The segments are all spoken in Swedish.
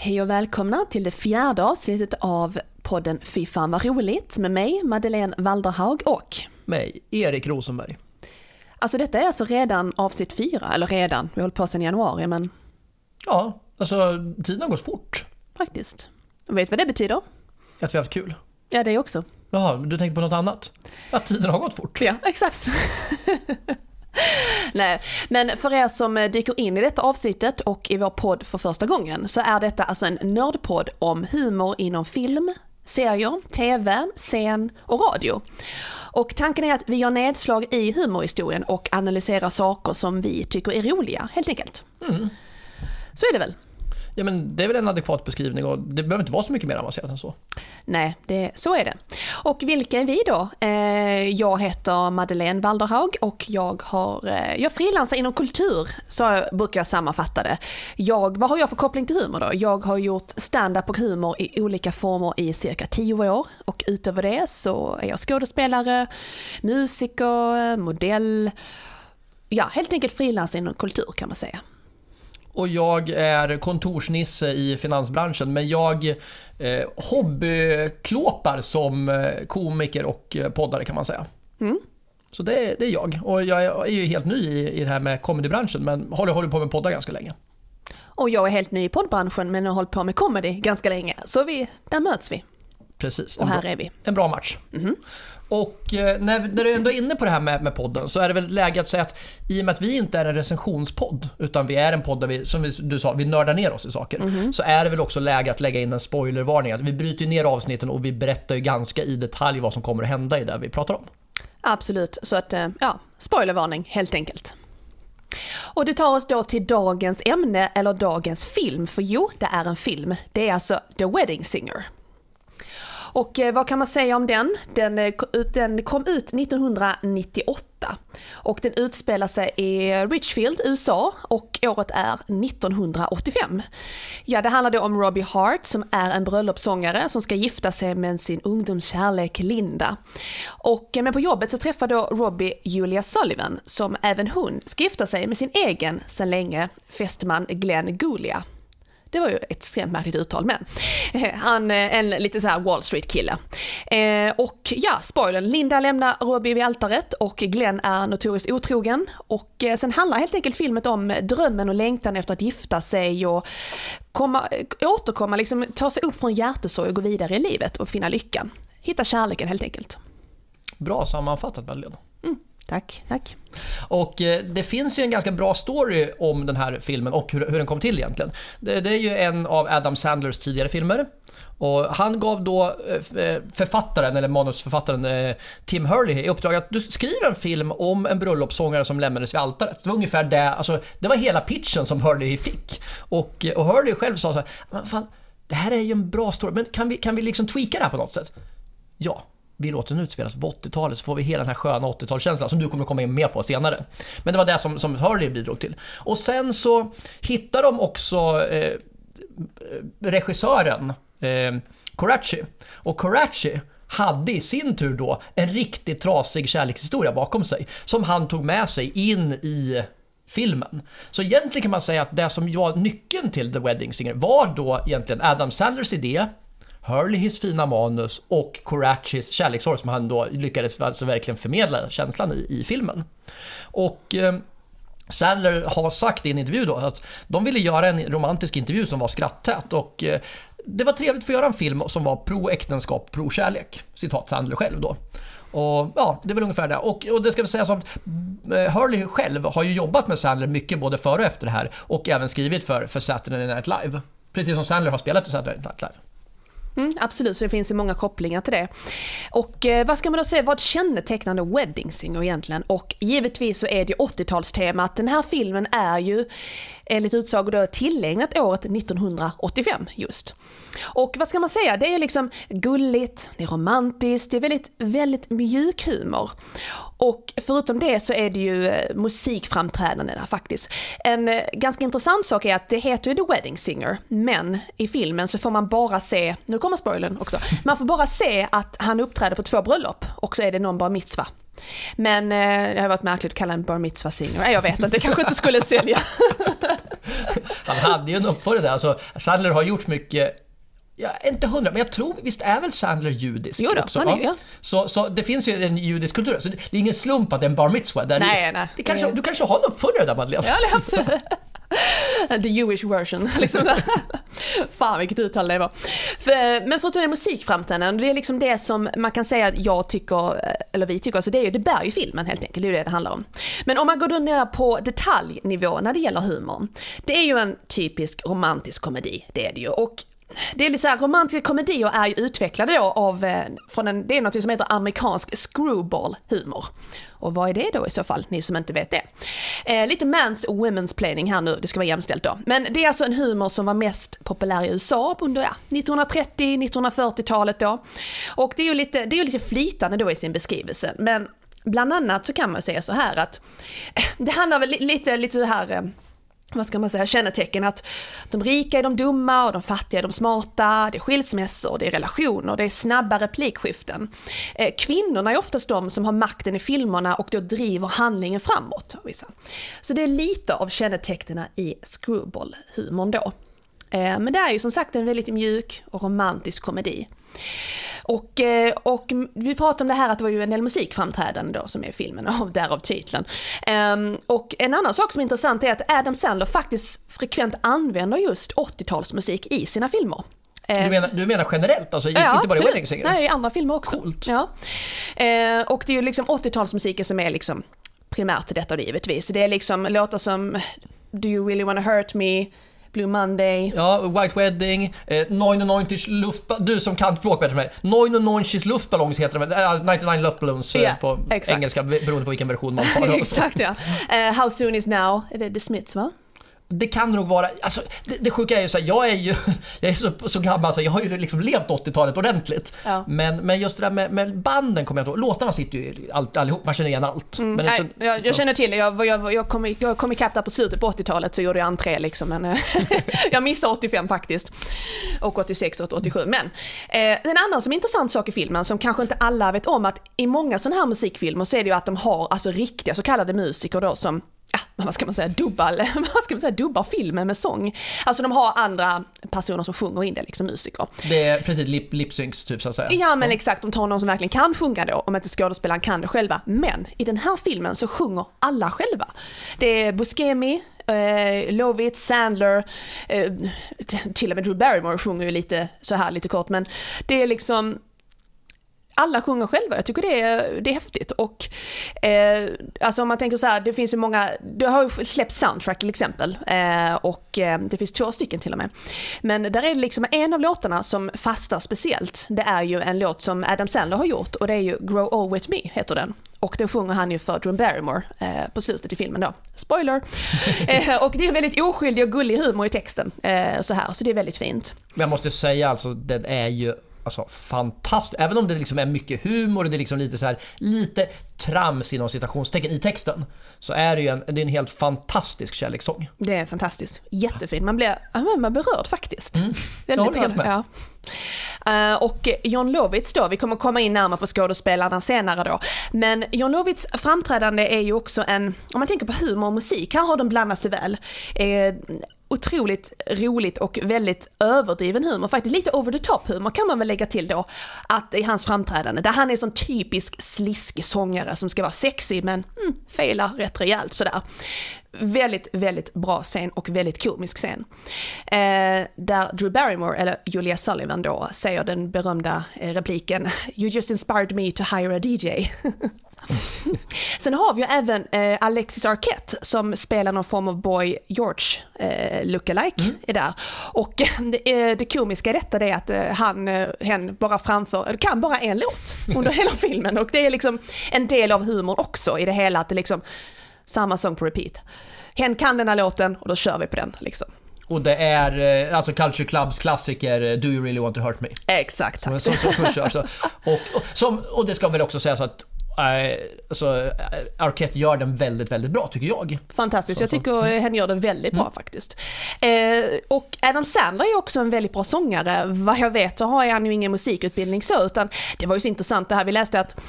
Hej och välkomna till det fjärde avsnittet av podden Fy fan vad roligt med mig, Madeleine Walderhaug och mig, Erik Rosenberg. Alltså detta är alltså redan avsnitt fyra, eller redan, vi har hållit på sedan januari men... Ja, alltså tiden har gått fort. Faktiskt. Och vet vad det betyder? Att vi har haft kul. Ja, det också. Jaha, du tänkte på något annat? Att tiden har gått fort? Ja, exakt. Nej, men för er som dyker in i detta avsnittet och i vår podd för första gången så är detta alltså en nördpodd om humor inom film, serier, tv, scen och radio. Och tanken är att vi gör nedslag i humorhistorien och analyserar saker som vi tycker är roliga, helt enkelt. Mm. Så är det väl? Ja, men det är väl en adekvat beskrivning och det behöver inte vara så mycket mer avancerat än så. Nej, det, så är det. Och vilka är vi då? Eh, jag heter Madeleine Walderhaug och jag, har, eh, jag frilansar inom kultur, så brukar jag sammanfatta det. Jag, vad har jag för koppling till humor då? Jag har gjort stand-up och humor i olika former i cirka tio år och utöver det så är jag skådespelare, musiker, modell, ja helt enkelt frilansar inom kultur kan man säga och jag är kontorsnisse i finansbranschen men jag eh, hobbyklåpar som eh, komiker och eh, poddare kan man säga. Mm. Så det, det, är jag. Och jag är, ju helt ny i, i det här med comedybranschen men håller, håller på med poddar ganska länge. Och jag är helt ny i poddbranschen men har hållit på med comedy ganska länge. Så vi, där möts vi. Precis. Och här bra, är vi. En bra match. Mm. Och eh, när, när du ändå är inne på det här med, med podden så är det väl läge att säga att i och med att vi inte är en recensionspodd utan vi är en podd där vi, som vi, du sa, vi nördar ner oss i saker. Mm. Så är det väl också läge att lägga in en spoilervarning. Att vi bryter ner avsnitten och vi berättar ju ganska i detalj vad som kommer att hända i det vi pratar om. Absolut, så att eh, ja, spoilervarning helt enkelt. Och det tar oss då till dagens ämne eller dagens film, för jo, det är en film. Det är alltså The Wedding Singer. Och eh, vad kan man säga om den? Den, eh, den kom ut 1998 och den utspelar sig i Richfield, USA och året är 1985. Ja, det handlar då om Robbie Hart som är en bröllopssångare som ska gifta sig med sin ungdomskärlek Linda. Och, eh, men på jobbet så träffar då Robbie Julia Sullivan som även hon ska gifta sig med sin egen, sedan länge, fästman Glenn Gulia. Det var ju ett extremt märkligt uttal men. Eh, han är en lite så här Wall Street kille. Eh, och ja, spoilern, Linda lämnar Robbie vid altaret och Glenn är notoriskt otrogen. Och eh, sen handlar helt enkelt filmen om drömmen och längtan efter att gifta sig och komma, återkomma, liksom ta sig upp från hjärtesorg och gå vidare i livet och finna lyckan. Hitta kärleken helt enkelt. Bra sammanfattat Madeleine. Tack, tack. Och eh, det finns ju en ganska bra story om den här filmen och hur, hur den kom till egentligen. Det, det, är ju en av Adam Sandlers tidigare filmer. Och han gav då eh, eh, författaren, eller manusförfattaren eh, Tim Hurley i uppdrag att du skriver en film om en bröllopssångare som lämnades vid altaret. Det var ungefär det, alltså det var hela pitchen som Hurley fick. Och, och Hurley själv sa så här, fan, det här är ju en bra story, men kan vi, kan vi liksom tweaka det här på något sätt? Ja, vi låter den utspelas på 80-talet så får vi hela den här sköna 80-talskänslan som du kommer komma in mer på senare. Men det var det som, som Hurley bidrog till. Och sen så hittar de också eh, regissören eh, Coraci. Och Coraci hade i sin tur då en riktigt trasig kärlekshistoria bakom sig som han tog med sig in i filmen. Så egentligen kan man säga att det som var nyckeln till The Wedding Singer var då egentligen Adam Sandlers idé Hurleys fina manus och Corachis kärlekssorg som han då lyckades alltså verkligen förmedla känslan i, i filmen. Och eh, Sandler har sagt i en intervju då att de ville göra en romantisk intervju som var skrattät och eh, det var trevligt för att göra en film som var pro äktenskap, pro kärlek. Citat Sandler själv då. Och ja, det är väl ungefär det. Och, och det ska väl sägas att eh, Hurley själv har ju jobbat med Sandler mycket både före och efter det här och även skrivit för, för Saturday Night Live. Precis som Sandler har spelat i Saturday Night Live. Mm, absolut, så det finns ju många kopplingar till det. Och eh, vad ska man då säga, vad kännetecknar en wedding singer egentligen? Och givetvis så är det 80-talstemat. Den här filmen är ju enligt utsago då tillägnat året 1985 just. Och vad ska man säga, det är liksom gulligt, det är romantiskt, det är väldigt, väldigt mjuk humor. Och förutom det så är det ju eh, musikframträdandena faktiskt. En eh, ganska intressant sak är att det heter ju The Wedding Singer, men i filmen så får man bara se, nu kommer spoilern också, man får bara se att han uppträder på två bröllop och så är det någon bar mitzva. Men eh, det har varit märkligt att kalla en bar mitzva singer. Jag vet att det kanske inte skulle sälja. Han hade ju en uppföljare där. Alltså, Sandler har gjort mycket Ja, inte hundra, men jag tror, visst är väl Sandler judisk Jo då, också? han är ju, ja. Så, så det finns ju en judisk kultur, så det, det är ingen slump att det är en bar mitzvah. Där Nej, det, nej. Det kanske, du kanske har en uppföljare där Madeleine? Ja, absolut. The Jewish version. Liksom. Fan vilket uttal det var. För, men förutom det musikframträdanden, det är liksom det som man kan säga att jag tycker, eller vi tycker, alltså det, är ju, det bär ju filmen helt enkelt, det är ju det det handlar om. Men om man går då ner på detaljnivå när det gäller humor, det är ju en typisk romantisk komedi, det är det ju. Och det är lite så här, romantiska komedier är ju utvecklade då av, eh, från en, det är något som heter amerikansk screwball-humor. Och vad är det då i så fall, ni som inte vet det? Eh, lite mans och women's planning här nu, det ska vara jämställt då. Men det är alltså en humor som var mest populär i USA under ja, 1930-1940-talet då. Och det är ju lite, det är lite flytande då i sin beskrivelse, men bland annat så kan man säga så här att det handlar väl lite, lite så här eh, vad ska man säga, kännetecken att de rika är de dumma och de fattiga är de smarta, det är skilsmässor, det är relationer, det är snabba replikskiften. Eh, kvinnorna är oftast de som har makten i filmerna och då driver handlingen framåt. Vissa. Så det är lite av kännetecknen i screwball-humorn då. Eh, men det är ju som sagt en väldigt mjuk och romantisk komedi. Och, eh, och vi pratade om det här att det var ju en del musikframträdanden då som är i filmen, och därav titeln. Ehm, Och en annan sak som är intressant är att Adam Sandler faktiskt frekvent använder just 80-talsmusik i sina filmer. Eh, Du menar, du menar generellt, alltså inte bara i. Wedding Singer? Nej, i andra filmer också. Coolt. Ja. Eh, och det är ju liksom 80-talsmusiken som är liksom primärt till detta givetvis. Det är liksom låtar som Do you really wanna hurt me, Blue Monday. Ja, White Wedding, eh, 99 luftballons, du som kan språk bättre än mig. 99 luftballons heter de, äh, 99 luftballons Ja, på exakt. engelska beroende på vilken version man har. Exakt ja. Eh, How soon is now, är det The Smiths va? Det kan nog vara, alltså det, det sjuka är ju så här, jag är ju jag är så, så gammal så jag har ju liksom levt 80-talet ordentligt. Ja. Men, men just det där med, med banden kommer jag ihåg. Låtarna sitter ju all, allihop, man känner igen allt. Men Nej, så- jag, jag så- känner till det, jag, jag, jag kom, jag kom ikapp där på slutet på 80-talet så gjorde jag entré liksom. Men, eh, jag missade 85 faktiskt. Och 86 och 87. Men eh, en annan som är intressant sak i filmen som kanske inte alla vet om att i många sådana här musikfilmer så är det ju att de har alltså riktiga så kallade musiker då som Ja, vad ska man säga, dubbar, eller vad ska man säga, dubbar filmen med sång. Alltså de har andra personer som sjunger in det, liksom musiker. Det är precis lip, lipsyncs typ så att säga. Ja men exakt, de tar någon som verkligen kan sjunga då, om inte skådespelaren kan det själva. Men i den här filmen så sjunger alla själva. Det är Buscemi, eh, Lovitz, Sandler, eh, till och med Drew Barrymore sjunger ju lite så här lite kort, men det är liksom alla sjunger själva, jag tycker det är, det är häftigt. Och eh, alltså om man tänker så här, det finns ju många, det har ju släppts soundtrack till exempel. Eh, och eh, det finns två stycken till och med. Men där är det liksom en av låtarna som fastar speciellt. Det är ju en låt som Adam Sandler har gjort och det är ju Grow Old With Me heter den. Och den sjunger han ju för Drew Barrymore eh, på slutet i filmen då. Spoiler! eh, och det är väldigt oskyldig och gullig humor i texten. Eh, så här, så det är väldigt fint. Men jag måste säga alltså, den är ju alltså, fantastisk. Även om det liksom är mycket humor och det är liksom lite så här, lite trams inom citationstecken i texten. Så är det ju en, det är en helt fantastisk kärlekssång. Det är fantastiskt. Jättefint. Man blir, man berörd faktiskt. Mm. Jag håller helt med. Ja. Eh, och John Lovitz då, vi kommer komma in närmare på skådespelarna senare då. Men John Lovitz framträdande är ju också en, om man tänker på humor och musik, här har de blandats väl. Eh, otroligt roligt och väldigt överdriven humor, faktiskt lite over the top humor kan man väl lägga till då, att i hans framträdande, där han är sån typisk sliskig sångare som ska vara sexig men mm, felar rätt rejält sådär. Väldigt, väldigt bra scen och väldigt komisk scen. Eh, där Drew Barrymore, eller Julia Sullivan då, säger den berömda eh, repliken “You just inspired me to hire a DJ”. Sen har vi ju även eh, Alexis Arquette som spelar någon form av Boy George eh, lookalike är där. Och eh, det, eh, det komiska i detta är att eh, han, hen bara framför, kan bara en låt under hela filmen och det är liksom en del av humorn också i det hela att det liksom samma sång på repeat. Hen kan den här låten och då kör vi på den liksom. Och det är alltså Culture Clubs klassiker Do You Really Want To Hurt Me? Exakt, tack. Som, som, som körs. Och, och, som, och det ska väl också sägas att alltså, eh, Arquette gör den väldigt, väldigt bra tycker jag. Fantastiskt, jag Så- så. tycker eh, hen gör det väldigt bra faktiskt. Eh, och Adam Sandler är också en väldigt bra sångare. Vad jag vet så har han ju ingen musikutbildning så, utan det var ju så intressant det här vi läste att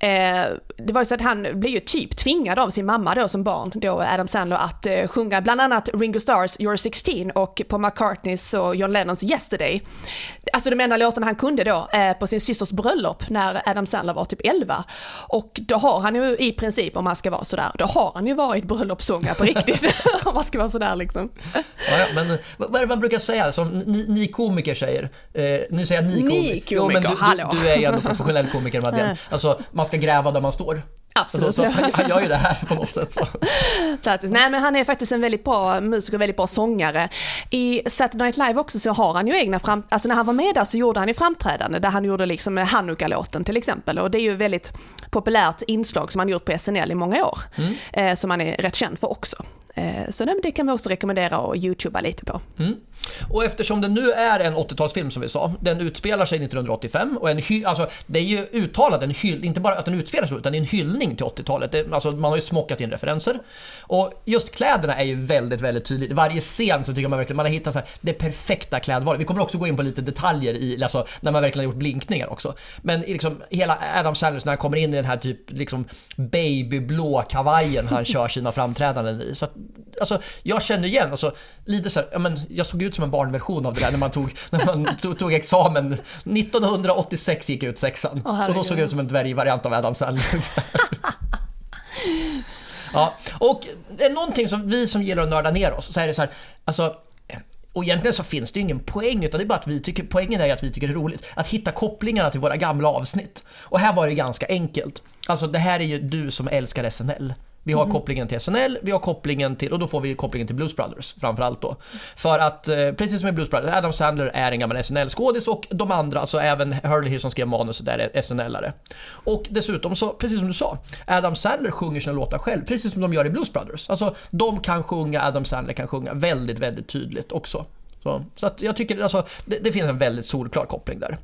Eh, det var ju så att han blev ju typ tvingad av sin mamma då som barn, då Adam Sandler, att eh, sjunga bland annat Ringo Stars You're 16 och på McCartneys och John Lennons Yesterday. Alltså de enda låtarna han kunde då eh, på sin systers bröllop när Adam Sandler var typ 11. Och då har han ju i princip, om man ska vara sådär, då har han ju varit bröllopssångare på riktigt. om man ska vara sådär liksom. Ja, men vad är det man brukar säga, som ni, ni komiker säger? Nu säger jag ni komiker. Ni Jo, men komiker, du, hallå. du, du är ju ändå professionell komiker Madeleine. Alltså, man ska gräva där man står. Absolut. Så, så han, han gör ju det här på något sätt. Så. Klassiskt. Nej men han är faktiskt en väldigt bra musiker, väldigt bra sångare. I Saturday Night Live också så har han ju egna fram... Alltså när han var med där så gjorde han ju framträdande där han gjorde liksom Hanukka-låten till exempel. Och det är ju väldigt populärt inslag som han gjort på SNL i många år. Eh, som han är rätt känd för också. Eh, så det kan vi också rekommendera att youtuba lite på. Och eftersom det nu är en 80-talsfilm som vi sa, den utspelar sig 1985 och en hy- alltså, det är ju uttalat en hyll, inte bara att den utspelar sig utan det är en hyllning till 80-talet. Det, alltså, man har ju smockat in referenser. Och just kläderna är ju väldigt, väldigt tydligt. Varje scen så tycker man verkligen man har hittat så här, det perfekta klädvalet. Vi kommer också gå in på lite detaljer i, alltså, när man verkligen har gjort blinkningar också. Men liksom hela Adam Sandler när han kommer in den här typ liksom babyblå kavajen han kör sina framträdanden i. Så att, alltså, jag känner igen, alltså, lite så här, ja, men jag såg ut som en barnversion av det där när man tog, när man tog, tog examen. 1986 gick jag ut sexan. Åh, och då såg jag ut som en dvärgvariant av Adam Sandler. ja, och är någonting som vi som gillar att nörda ner oss, så är det så här, alltså och egentligen så finns det ju ingen poäng utan det är bara att vi tycker, poängen är att vi tycker det är roligt att hitta kopplingarna till våra gamla avsnitt. Och här var det ganska enkelt. Alltså det här är ju du som älskar SNL. Vi har kopplingen till SNL, vi har kopplingen till, och då får vi kopplingen till Blues Brothers framförallt då. För att, eh, precis som i Blues Brothers, Adam Sandler är en gammal SNL-skådis och de andra, alltså även Hurley som skrev manuset där är SNL-are. Och dessutom så, precis som du sa, Adam Sandler sjunger sina låtar själv, precis som de gör i Blues Brothers. Alltså, de kan sjunga, Adam Sandler kan sjunga väldigt, väldigt tydligt också. Så, så att jag tycker alltså, det, det finns en väldigt solklar koppling där.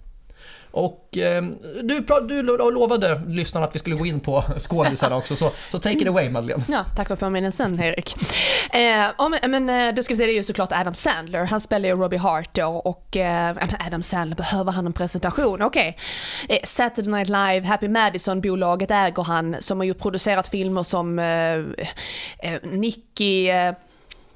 Och eh, du, du lovade lyssnarna att vi skulle gå in på skådisarna också, så, så take it away Madeleine. Ja, tack för påminnelsen Erik. Eh, om, men eh, då ska vi se, det är ju såklart Adam Sandler. Han spelar ju Robbie Hart då och eh, Adam Sandler, behöver han en presentation? Okej. Eh, Saturday Night Live, Happy Madison-bolaget äger han som har ju producerat filmer som eh, eh, Nicky, Eh,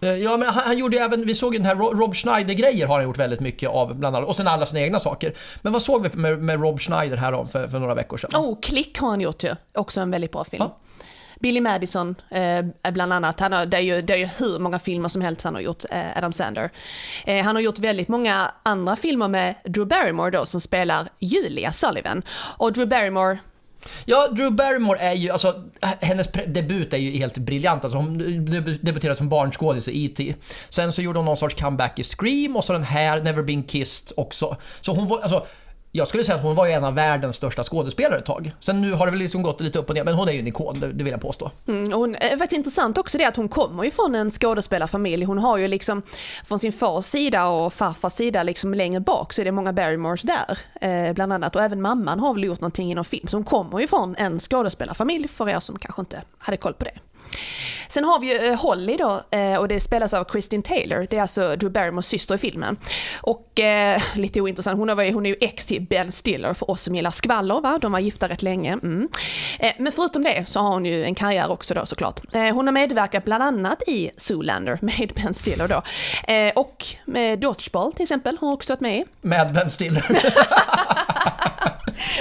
Ja, men han, han gjorde även, vi såg ju den här Ro- Rob Schneider-grejer har han gjort väldigt mycket av, bland annat, och sen alla sina egna saker. Men vad såg vi med, med Rob Schneider här om för, för några veckor sedan? oh, Klick har han gjort ju, också en väldigt bra film. Ja. Billy Madison, eh, bland annat. Han har, det, är ju, det är ju hur många filmer som helst han har gjort, eh, Adam Sandler. Eh, han har gjort väldigt många andra filmer med Drew Barrymore då, som spelar Julia Sullivan. Och Drew Barrymore, Ja, Drew Barrymore är ju, alltså hennes debut är ju helt briljant. Alltså, hon debuterade som barnskådis i E.T. Sen så gjorde hon någon sorts comeback i Scream och så den här Never Been Kissed också. Så hon var, alltså jag skulle säga att hon var en av världens största skådespelare ett tag. Sen nu har det väl liksom gått lite upp och ner, men hon är ju en ikon, det, det vill jag påstå. mm, och hon, är faktiskt intressant också det att hon kommer ju från en skådespelarfamilj. Hon har ju liksom från sin fars sida och farfars sida liksom längre bak så är det många Barrymores där. Eh, bland annat och även mamman har väl gjort någonting inom film. Så hon kommer ju från en skådespelarfamilj för er som kanske inte hade koll på det. Sen har vi ju eh, Holly då eh, och det spelas av Kristin Taylor. Det är alltså Drew Barrymores syster i filmen. Och eh, lite ointressant, hon är, hon är ju ex till Ben Stiller för oss som gillar skvaller va? De var gifta rätt länge. Mm. Eh, men förutom det så har hon ju en karriär också då såklart. Eh, hon har medverkat bland annat i Zoolander med Ben Stiller då. Eh, och med Dodgeball till exempel har hon också varit med i. Med Ben Stiller.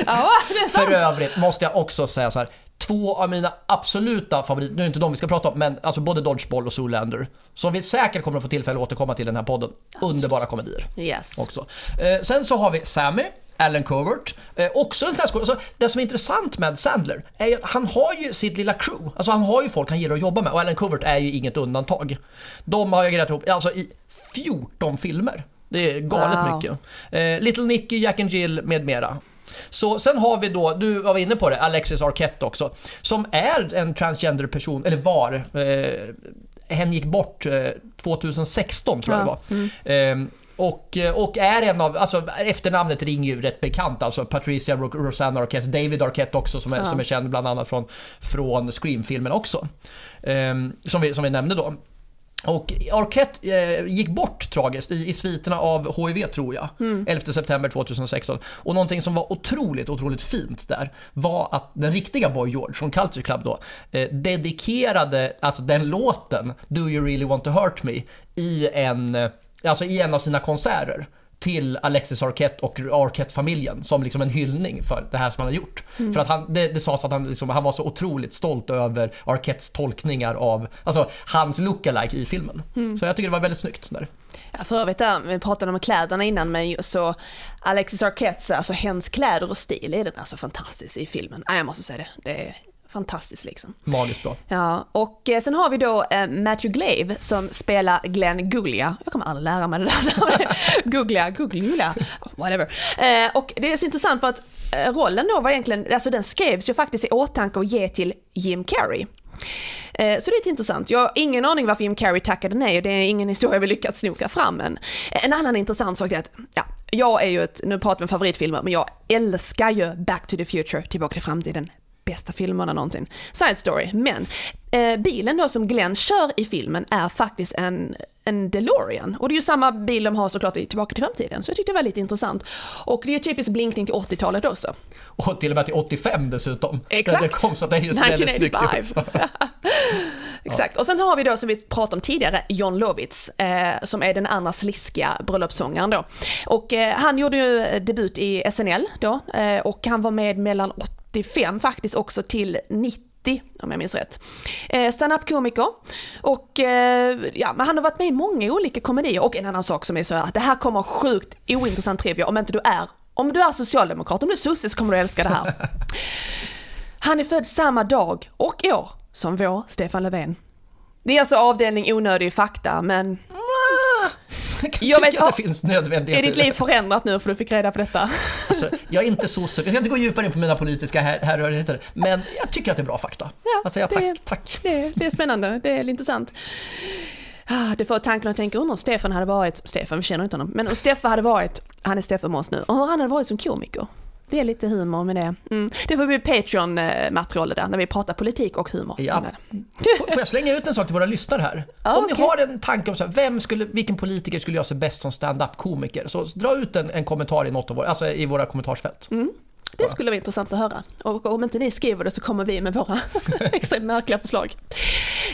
Ja. För övrigt måste jag också säga så här. Två av mina absoluta favoriter, nu är det inte de vi ska prata om, men alltså både Dodgeball och Zoolander. Som vi säkert kommer att få tillfälle att återkomma till i den här podden. Underbara komedier Yes. också. Eh, sen så har vi Sammy, Alan Covert. Eh, också en sån. Alltså, det som är intressant med Sandler är ju att han har ju sitt lilla crew. Alltså han har ju folk han gillar att jobba med och Alan Covert är ju inget undantag. De har jag grejat ihop alltså, i 14 filmer. Det är galet Wow. mycket. Eh, Little Nicky, Jack and Jill med mera. Så sen har vi då, du var inne på det, Alexis Arquette också. Som är en transgender person, eller var. Eh, hen gick bort eh, 2016 tror jag Ja, det var. Eh, och, och är en av, alltså efternamnet ringer ju rätt bekant alltså Patricia Ro- Rosanna Arquette, David Arquette också som är, Ja. som är känd bland annat från, från Scream-filmen också. Eh, som, vi, som vi nämnde då. Och Arquette eh, gick bort tragiskt i, i sviterna av HIV tror jag, 11 september 2016. Och någonting som var otroligt, otroligt fint där var att den riktiga Boy George från Culture Club då eh, dedikerade alltså den låten Do You Really Want To Hurt Me i en, eh, alltså i en av sina konserter till Alexis Arquette och Arquette-familjen som liksom en hyllning för det här som han har gjort. För att han, det, det sades att han, liksom, han var så otroligt stolt över Arquettes tolkningar av, alltså hans lookalike i filmen. Så jag tycker det var väldigt snyggt. Där. Ja, för övrigt där, vi pratade om kläderna innan men så Alexis Arquettes, alltså hennes kläder och stil är den alltså fantastisk i filmen. Ja, jag måste säga det, det är fantastiskt liksom. Magiskt bra. Ja, och eh, sen har vi då eh, Matthew Glave som spelar Glenn Guglia. Jag kommer aldrig lära mig det där. Guglia, Guglia, whatever. Eh, och det är så intressant för att eh, rollen då var egentligen, alltså den skrevs ju faktiskt i åtanke att ge till Jim Carrey. Eh, Så det är lite intressant. Jag har ingen aning varför Jim Carrey tackade nej och det är ingen historia vi lyckats snoka fram än. En annan intressant sak är att, ja, jag är ju ett, nu pratar vi om favoritfilmer, men jag älskar ju Back to the Future, Tillbaka till framtiden, bästa filmerna någonsin. Side story, men eh, bilen då som Glenn kör i filmen är faktiskt en, en DeLorean. Och det är ju samma bil de har såklart i Tillbaka till framtiden, så jag tyckte det var lite intressant. Och det är ju typisk blinkning till 80-talet också. Och till och med till 85 dessutom. Exakt. Det kom, så det är ju så väldigt snyggt. 1985. Exakt. Och sen har vi då som vi pratade om tidigare, John Lovitz, eh, som är den andra sliskiga bröllopssångaren då. Och eh, han gjorde ju debut i SNL då, eh, och han var med mellan 85 faktiskt också till 90 om jag minns rätt. Eh, Stand-up komiker och eh, ja, men han har varit med i många olika komedier och en annan sak som är så här, det här kommer sjukt ointressant trivia om inte du är om du är socialdemokrat, om du är sosse så kommer du älska det här. Han är född samma dag och år som vår Stefan Löfven. Det är alltså avdelning onödig fakta, men Jag kan Jag tycka vet- att det finns nödvändighet är ditt liv förändrat nu för du fick reda på detta? Alltså, jag är inte sosse, vi ska inte gå djupare in på mina politiska här- härrörigheter, men jag tycker att det är bra fakta. Ja, alltså, jag, tack, det- tack. Det, det är spännande, det är intressant. Ah, Det får tanken att tänka, undra om Stefan hade varit, Stefan, vi känner inte honom, men om Stefan hade varit, han är Stefan Måns nu, och hur han hade varit som komiker. Det är lite humor med det. Mm. Det får bli Patreon-materialet där, när vi pratar politik och humor. Ja. Får jag slänga ut en sak till våra lyssnare här? Ja, om ni har en tanke om så här, vem skulle, vilken politiker skulle göra sig bäst som stand-up-komiker, så dra ut en, en kommentar i något av våra, alltså i våra kommentarsfält. Mm. Det skulle vara intressant att höra. Och om inte ni skriver det så kommer vi med våra extremt märkliga förslag.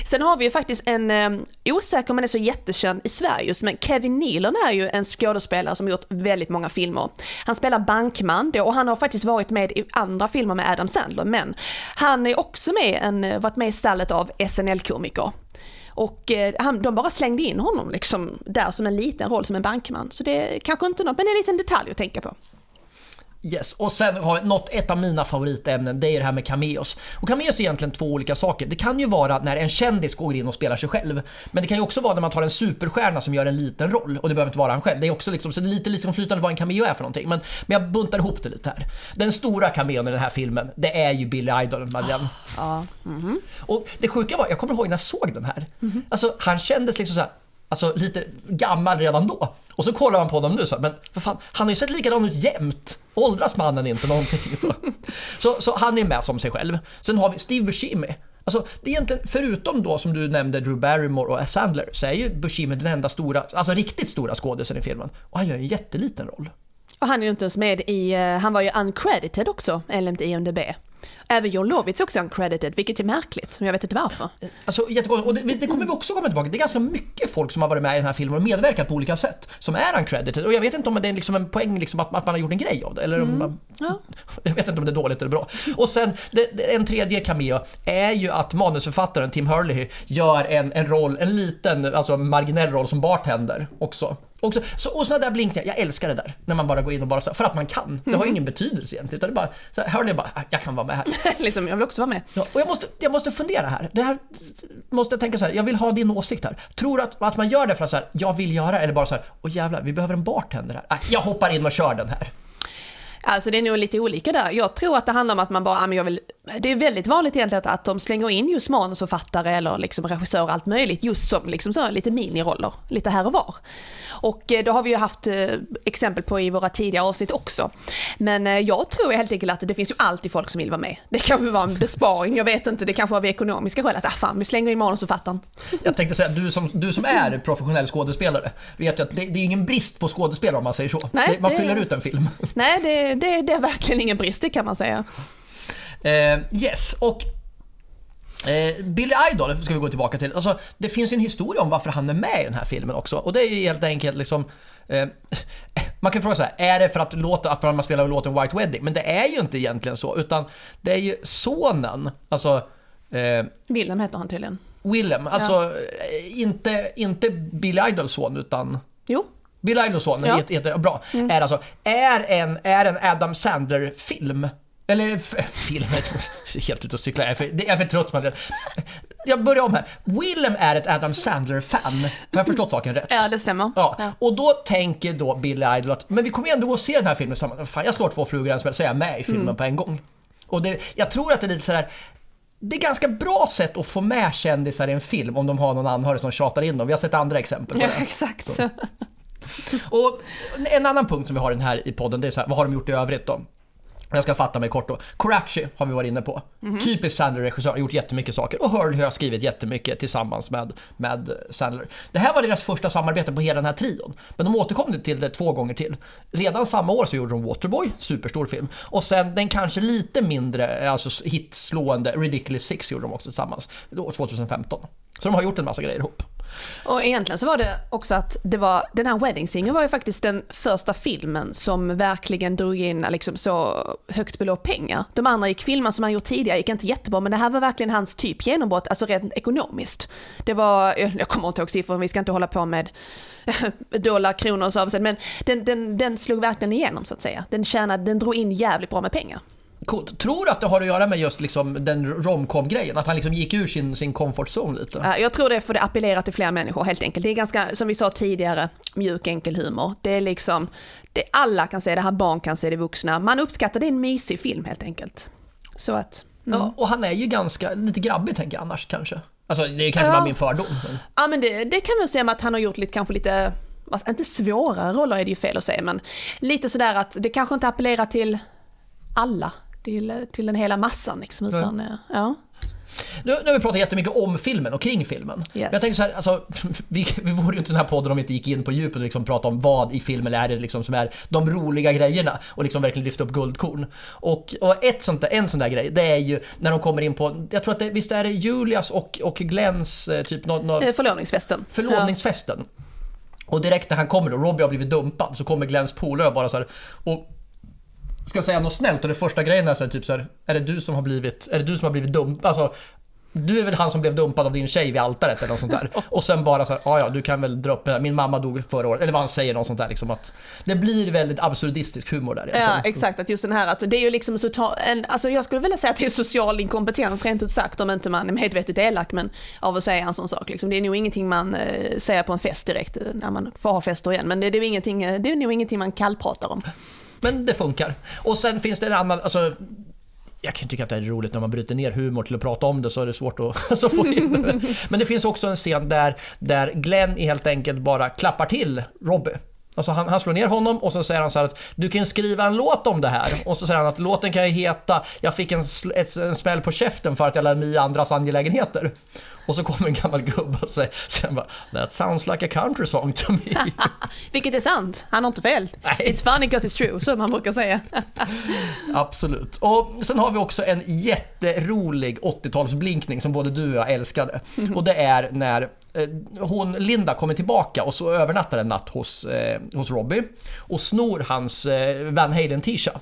Sen har vi ju faktiskt en, eh, osäker men är så jättekänd i Sverige just, men Kevin Nealon är ju en skådespelare som gjort väldigt många filmer. Han spelar bankman då, och han har faktiskt varit med i andra filmer med Adam Sandler, men han är också med, en, varit med i stallet av SNL-komiker. Och eh, han, de bara slängde in honom liksom där som en liten roll som en bankman. Så det är kanske inte något, men det är en liten detalj att tänka på. Yes, och sen har jag något, ett av mina favoritämnen, det är det här med cameos. Och cameos är egentligen två olika saker. Det kan ju vara när en kändis går in och spelar sig själv. Men det kan ju också vara när man tar en superstjärna som gör en liten roll. Och det behöver inte vara han själv. Det är också liksom, så det är lite liksom flytande vad en cameo är för någonting. Men, men jag buntar ihop det lite här. Den stora cameon i den här filmen, det är ju Billy Idol, Madeleine. Ja, Och det sjuka var, jag kommer ihåg när jag såg den här. Alltså han kändes liksom så här, alltså lite gammal redan då. Och så kollar man på honom nu så här, men för fan, han har ju sett likadan ut jämt. Åldras mannen inte någonting så. så. Så han är med som sig själv. Sen har vi Steve Buscemi. Alltså det är egentligen, förutom då som du nämnde Drew Barrymore och Sandler, så är ju Buscemi den enda stora, alltså riktigt stora skådisen i filmen. Och han gör en jätteliten roll. Och han är ju inte ens med i, eh, han var ju uncredited också enligt IMDB. Även John Lovitz är också uncredited, vilket är märkligt, men jag vet inte varför. Alltså jättekonstigt. Och det, det kommer vi också komma tillbaka Det är ganska mycket folk som har varit med i den här filmen och medverkat på olika sätt. Som är uncredited. Och jag vet inte om det är liksom en poäng liksom att, att man har gjort en grej av det. Eller om man, Ja. Jag vet inte om det är dåligt eller bra. Och sen det, en tredje cameo är ju att manusförfattaren Tim Hurley gör en, en roll, en liten, alltså marginell roll som bartender också. Också, så, och sådana där blinkningar, jag älskar det där. När man bara går in och bara så, för att man kan. Det har ju ingen betydelse egentligen. Utan det bara, så här, Hurley bara, "Ah, jag kan vara med här. liksom, jag vill också vara med. Ja, och jag måste, jag måste fundera här. Det här måste jag tänka så här. Jag vill ha din åsikt här. Tror du att, att man gör det för att så här, jag vill göra eller bara så här, åh jävlar, vi behöver en bartender här. Jag hoppar in och kör den här. Alltså det är nog lite olika där. Jag tror att det handlar om att man bara, ah, men jag vill det är väldigt vanligt egentligen att de slänger in just manusförfattare eller liksom regissör allt möjligt just som liksom så lite miniroller, lite här och var. Och eh, då har vi ju haft eh, exempel på i våra tidigare avsnitt också. Men eh, jag tror helt enkelt att det finns ju alltid folk som vill vara med. Det kanske var en besparing, jag vet inte, det kanske var av ekonomiska skäl att ah, fan, vi slänger in manusförfattaren. Jag tänkte säga, du som, du som är professionell skådespelare vet ju att det, det är ingen brist på skådespelare om man säger så. Nej, man det- fyller ut en film. Nej, det, det, det är verkligen ingen brist, det kan man säga. Eh, yes, och eh, Billy Idol ska vi gå tillbaka till. Alltså, det finns ju en historia om varför han är med i den här filmen också. Och det är ju helt enkelt liksom... Eh, man kan fråga så här, är det för att, låta, att man spelar låten White Wedding? Men det är ju inte egentligen så, utan det är ju sonen, alltså eh, Wilhelm heter han tydligen. Willem, alltså eh, inte, inte Billy Idols son utan Jo, Billy Idols son, Ja. jätte, bra, är alltså, är en, är en Adam Sandler-film. Eller f- film, helt ute och cyklar, jag är för, det- jag är för trött på det. Jag börjar om här. Willem är ett Adam Sandler-fan. Har jag förstått saken rätt? ja det stämmer. Ja, Ja. och då tänker då Billy Idol att men vi kommer ju ändå gå och se den här filmen tillsammans. Fan, jag slår två flugor i en smäll så är jag med i filmen Mm. på en gång. Och det, jag tror att det är lite sådär det är ganska bra sätt att få med kändisar i en film om de har någon anhörig som tjatar in dem. Vi har sett andra exempel på Ja, det. exakt. Och en annan punkt som vi har den här i podden, det är så här, vad har de gjort i övrigt då? Jag ska fatta mig kort då. Korachi har vi varit inne på. Typiskt Sandler-regissör, har gjort jättemycket saker. Och Hurley har skrivit jättemycket tillsammans med, med Sandler. Det här var deras första samarbete på hela den här trion. Men de återkom till det två gånger till. Redan samma år så gjorde de Waterboy, superstor film. Och sen den kanske lite mindre, alltså hitslående Ridiculous Six gjorde de också tillsammans. Då 2015. Så de har gjort en massa grejer ihop. Och egentligen så var det också att det var, den här Wedding Singer var ju faktiskt den första filmen som verkligen drog in eh, liksom så högt belopp pengar. De andra gick filmer som han gjort tidigare gick inte jättebra men det här var verkligen hans typ genombrott, alltså rent ekonomiskt. Det var, eh, jag kommer inte ihåg siffror, vi ska inte hålla på med eh, dollar, kronor och så avsett, men den, den, den slog verkligen igenom så att säga. Den tjänade, den drog in jävligt bra med pengar. Coolt. Tror du att det har att göra med just liksom den romcom-grejen? Att han liksom gick ur sin, sin comfort zone lite? Ja, Jag tror det för det appellerar till fler människor helt enkelt. Det är ganska, som vi sa tidigare, mjuk enkel humor. Det är liksom, det, alla kan se det här, barn kan se det, vuxna. Man uppskattar det, är en mysig film helt enkelt. Så att, mm. Ja, och han är ju ganska, lite grabbig tänker jag annars kanske. Alltså det är kanske Ja. bara min fördom. Men... ja men det, det kan man säga med att han har gjort lite, kanske lite, alltså, inte svårare roller är det ju fel att säga, men lite sådär att det kanske inte appellerar till alla, till, till den hela massan liksom, utan eh, ja. Nu, nu har vi pratat jättemycket om filmen och kring filmen. Yes. Jag tänker så här, alltså, vi, vi vore ju inte den här podden om vi inte gick in på djupet och liksom pratade om vad i filmen är det liksom som är de roliga grejerna och liksom verkligen lyfta upp guldkorn. Och, och ett sånt där, en sån där grej, det är ju när de kommer in på, jag tror att det, visst är det Julias och, och Glens eh, typ nå, nå, Eh, Förlovningsfesten. förlovningsfesten. Och direkt när han kommer då, Robbie har blivit dumpad, så kommer Glens polare och bara så här, och ska säga något snällt och det första grejen är så här, typ så här, är det du som har blivit, är det du som har blivit dumpad? Alltså, du är väl han som blev dumpad av din tjej vid altaret eller något sånt där. Och sen bara så här, "Ja, ja du kan väl dra upp det här. min mamma dog förra året. Eller vad han säger, något sånt där liksom att det blir väldigt absurdistisk humor där Ja, egentligen. exakt. Att just den här, att det är ju liksom så ta, en, alltså jag skulle vilja säga att det är social inkompetens rent ut sagt om inte man är medvetet elak, men av att säga en sån sak. Liksom. Det är nog ingenting man eh, säger på en fest direkt, eh, när man får ha fester igen. Men det, det, är, ju ingenting, eh, det är nog ingenting man kallpratar om. Men det funkar. Och sen finns det en annan, alltså jag kan tycka att det är roligt när man bryter ner humor till att prata om det så är det svårt att alltså, få in det. Men det finns också en scen där, där Glenn helt enkelt bara klappar till Robbie. Alltså han, han slår ner honom och så säger han så här att du kan skriva en låt om det här. Och så säger han att låten kan ju heta Jag fick en, sl- ett, en smäll på käften för att jag lade mig i andras angelägenheter. Och så kommer en gammal gubbe och säger, han bara, That sounds like a country song to me. Vilket är sant, han har inte fel. Nej. It's funny because it's true, som man brukar säga. Absolut. Och sen har vi också en jätterolig 80-talsblinkning som både du och jag älskade. Och det är när eh, hon, Linda kommer tillbaka och så övernattar en natt hos, eh, hos Robbie och snor hans eh, Van Halen t-shirt.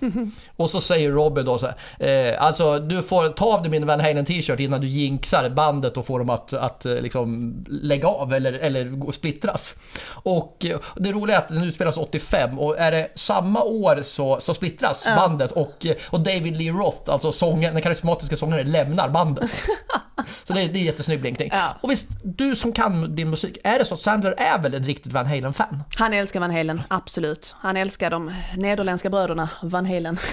Och så säger Robbie då så här, eh, alltså du får ta av dig min Van Halen t-shirt innan du jinxar bandet och får dem att, att eh, liksom lägga av eller, eller splittras. Och eh, det roliga är att den utspelas 85 och är det samma år så, så splittras bandet och, eh, och David Lee Roth, alltså sångaren, den karismatiska sångaren, lämnar bandet. Så det är, det är jättesnygg blinkning. Ja. Och visst, du som kan din musik, är det så att Sandler är väl en riktigt Van Halen-fan? Han älskar Van Halen, absolut. Han älskar de nederländska bröderna Van Halen.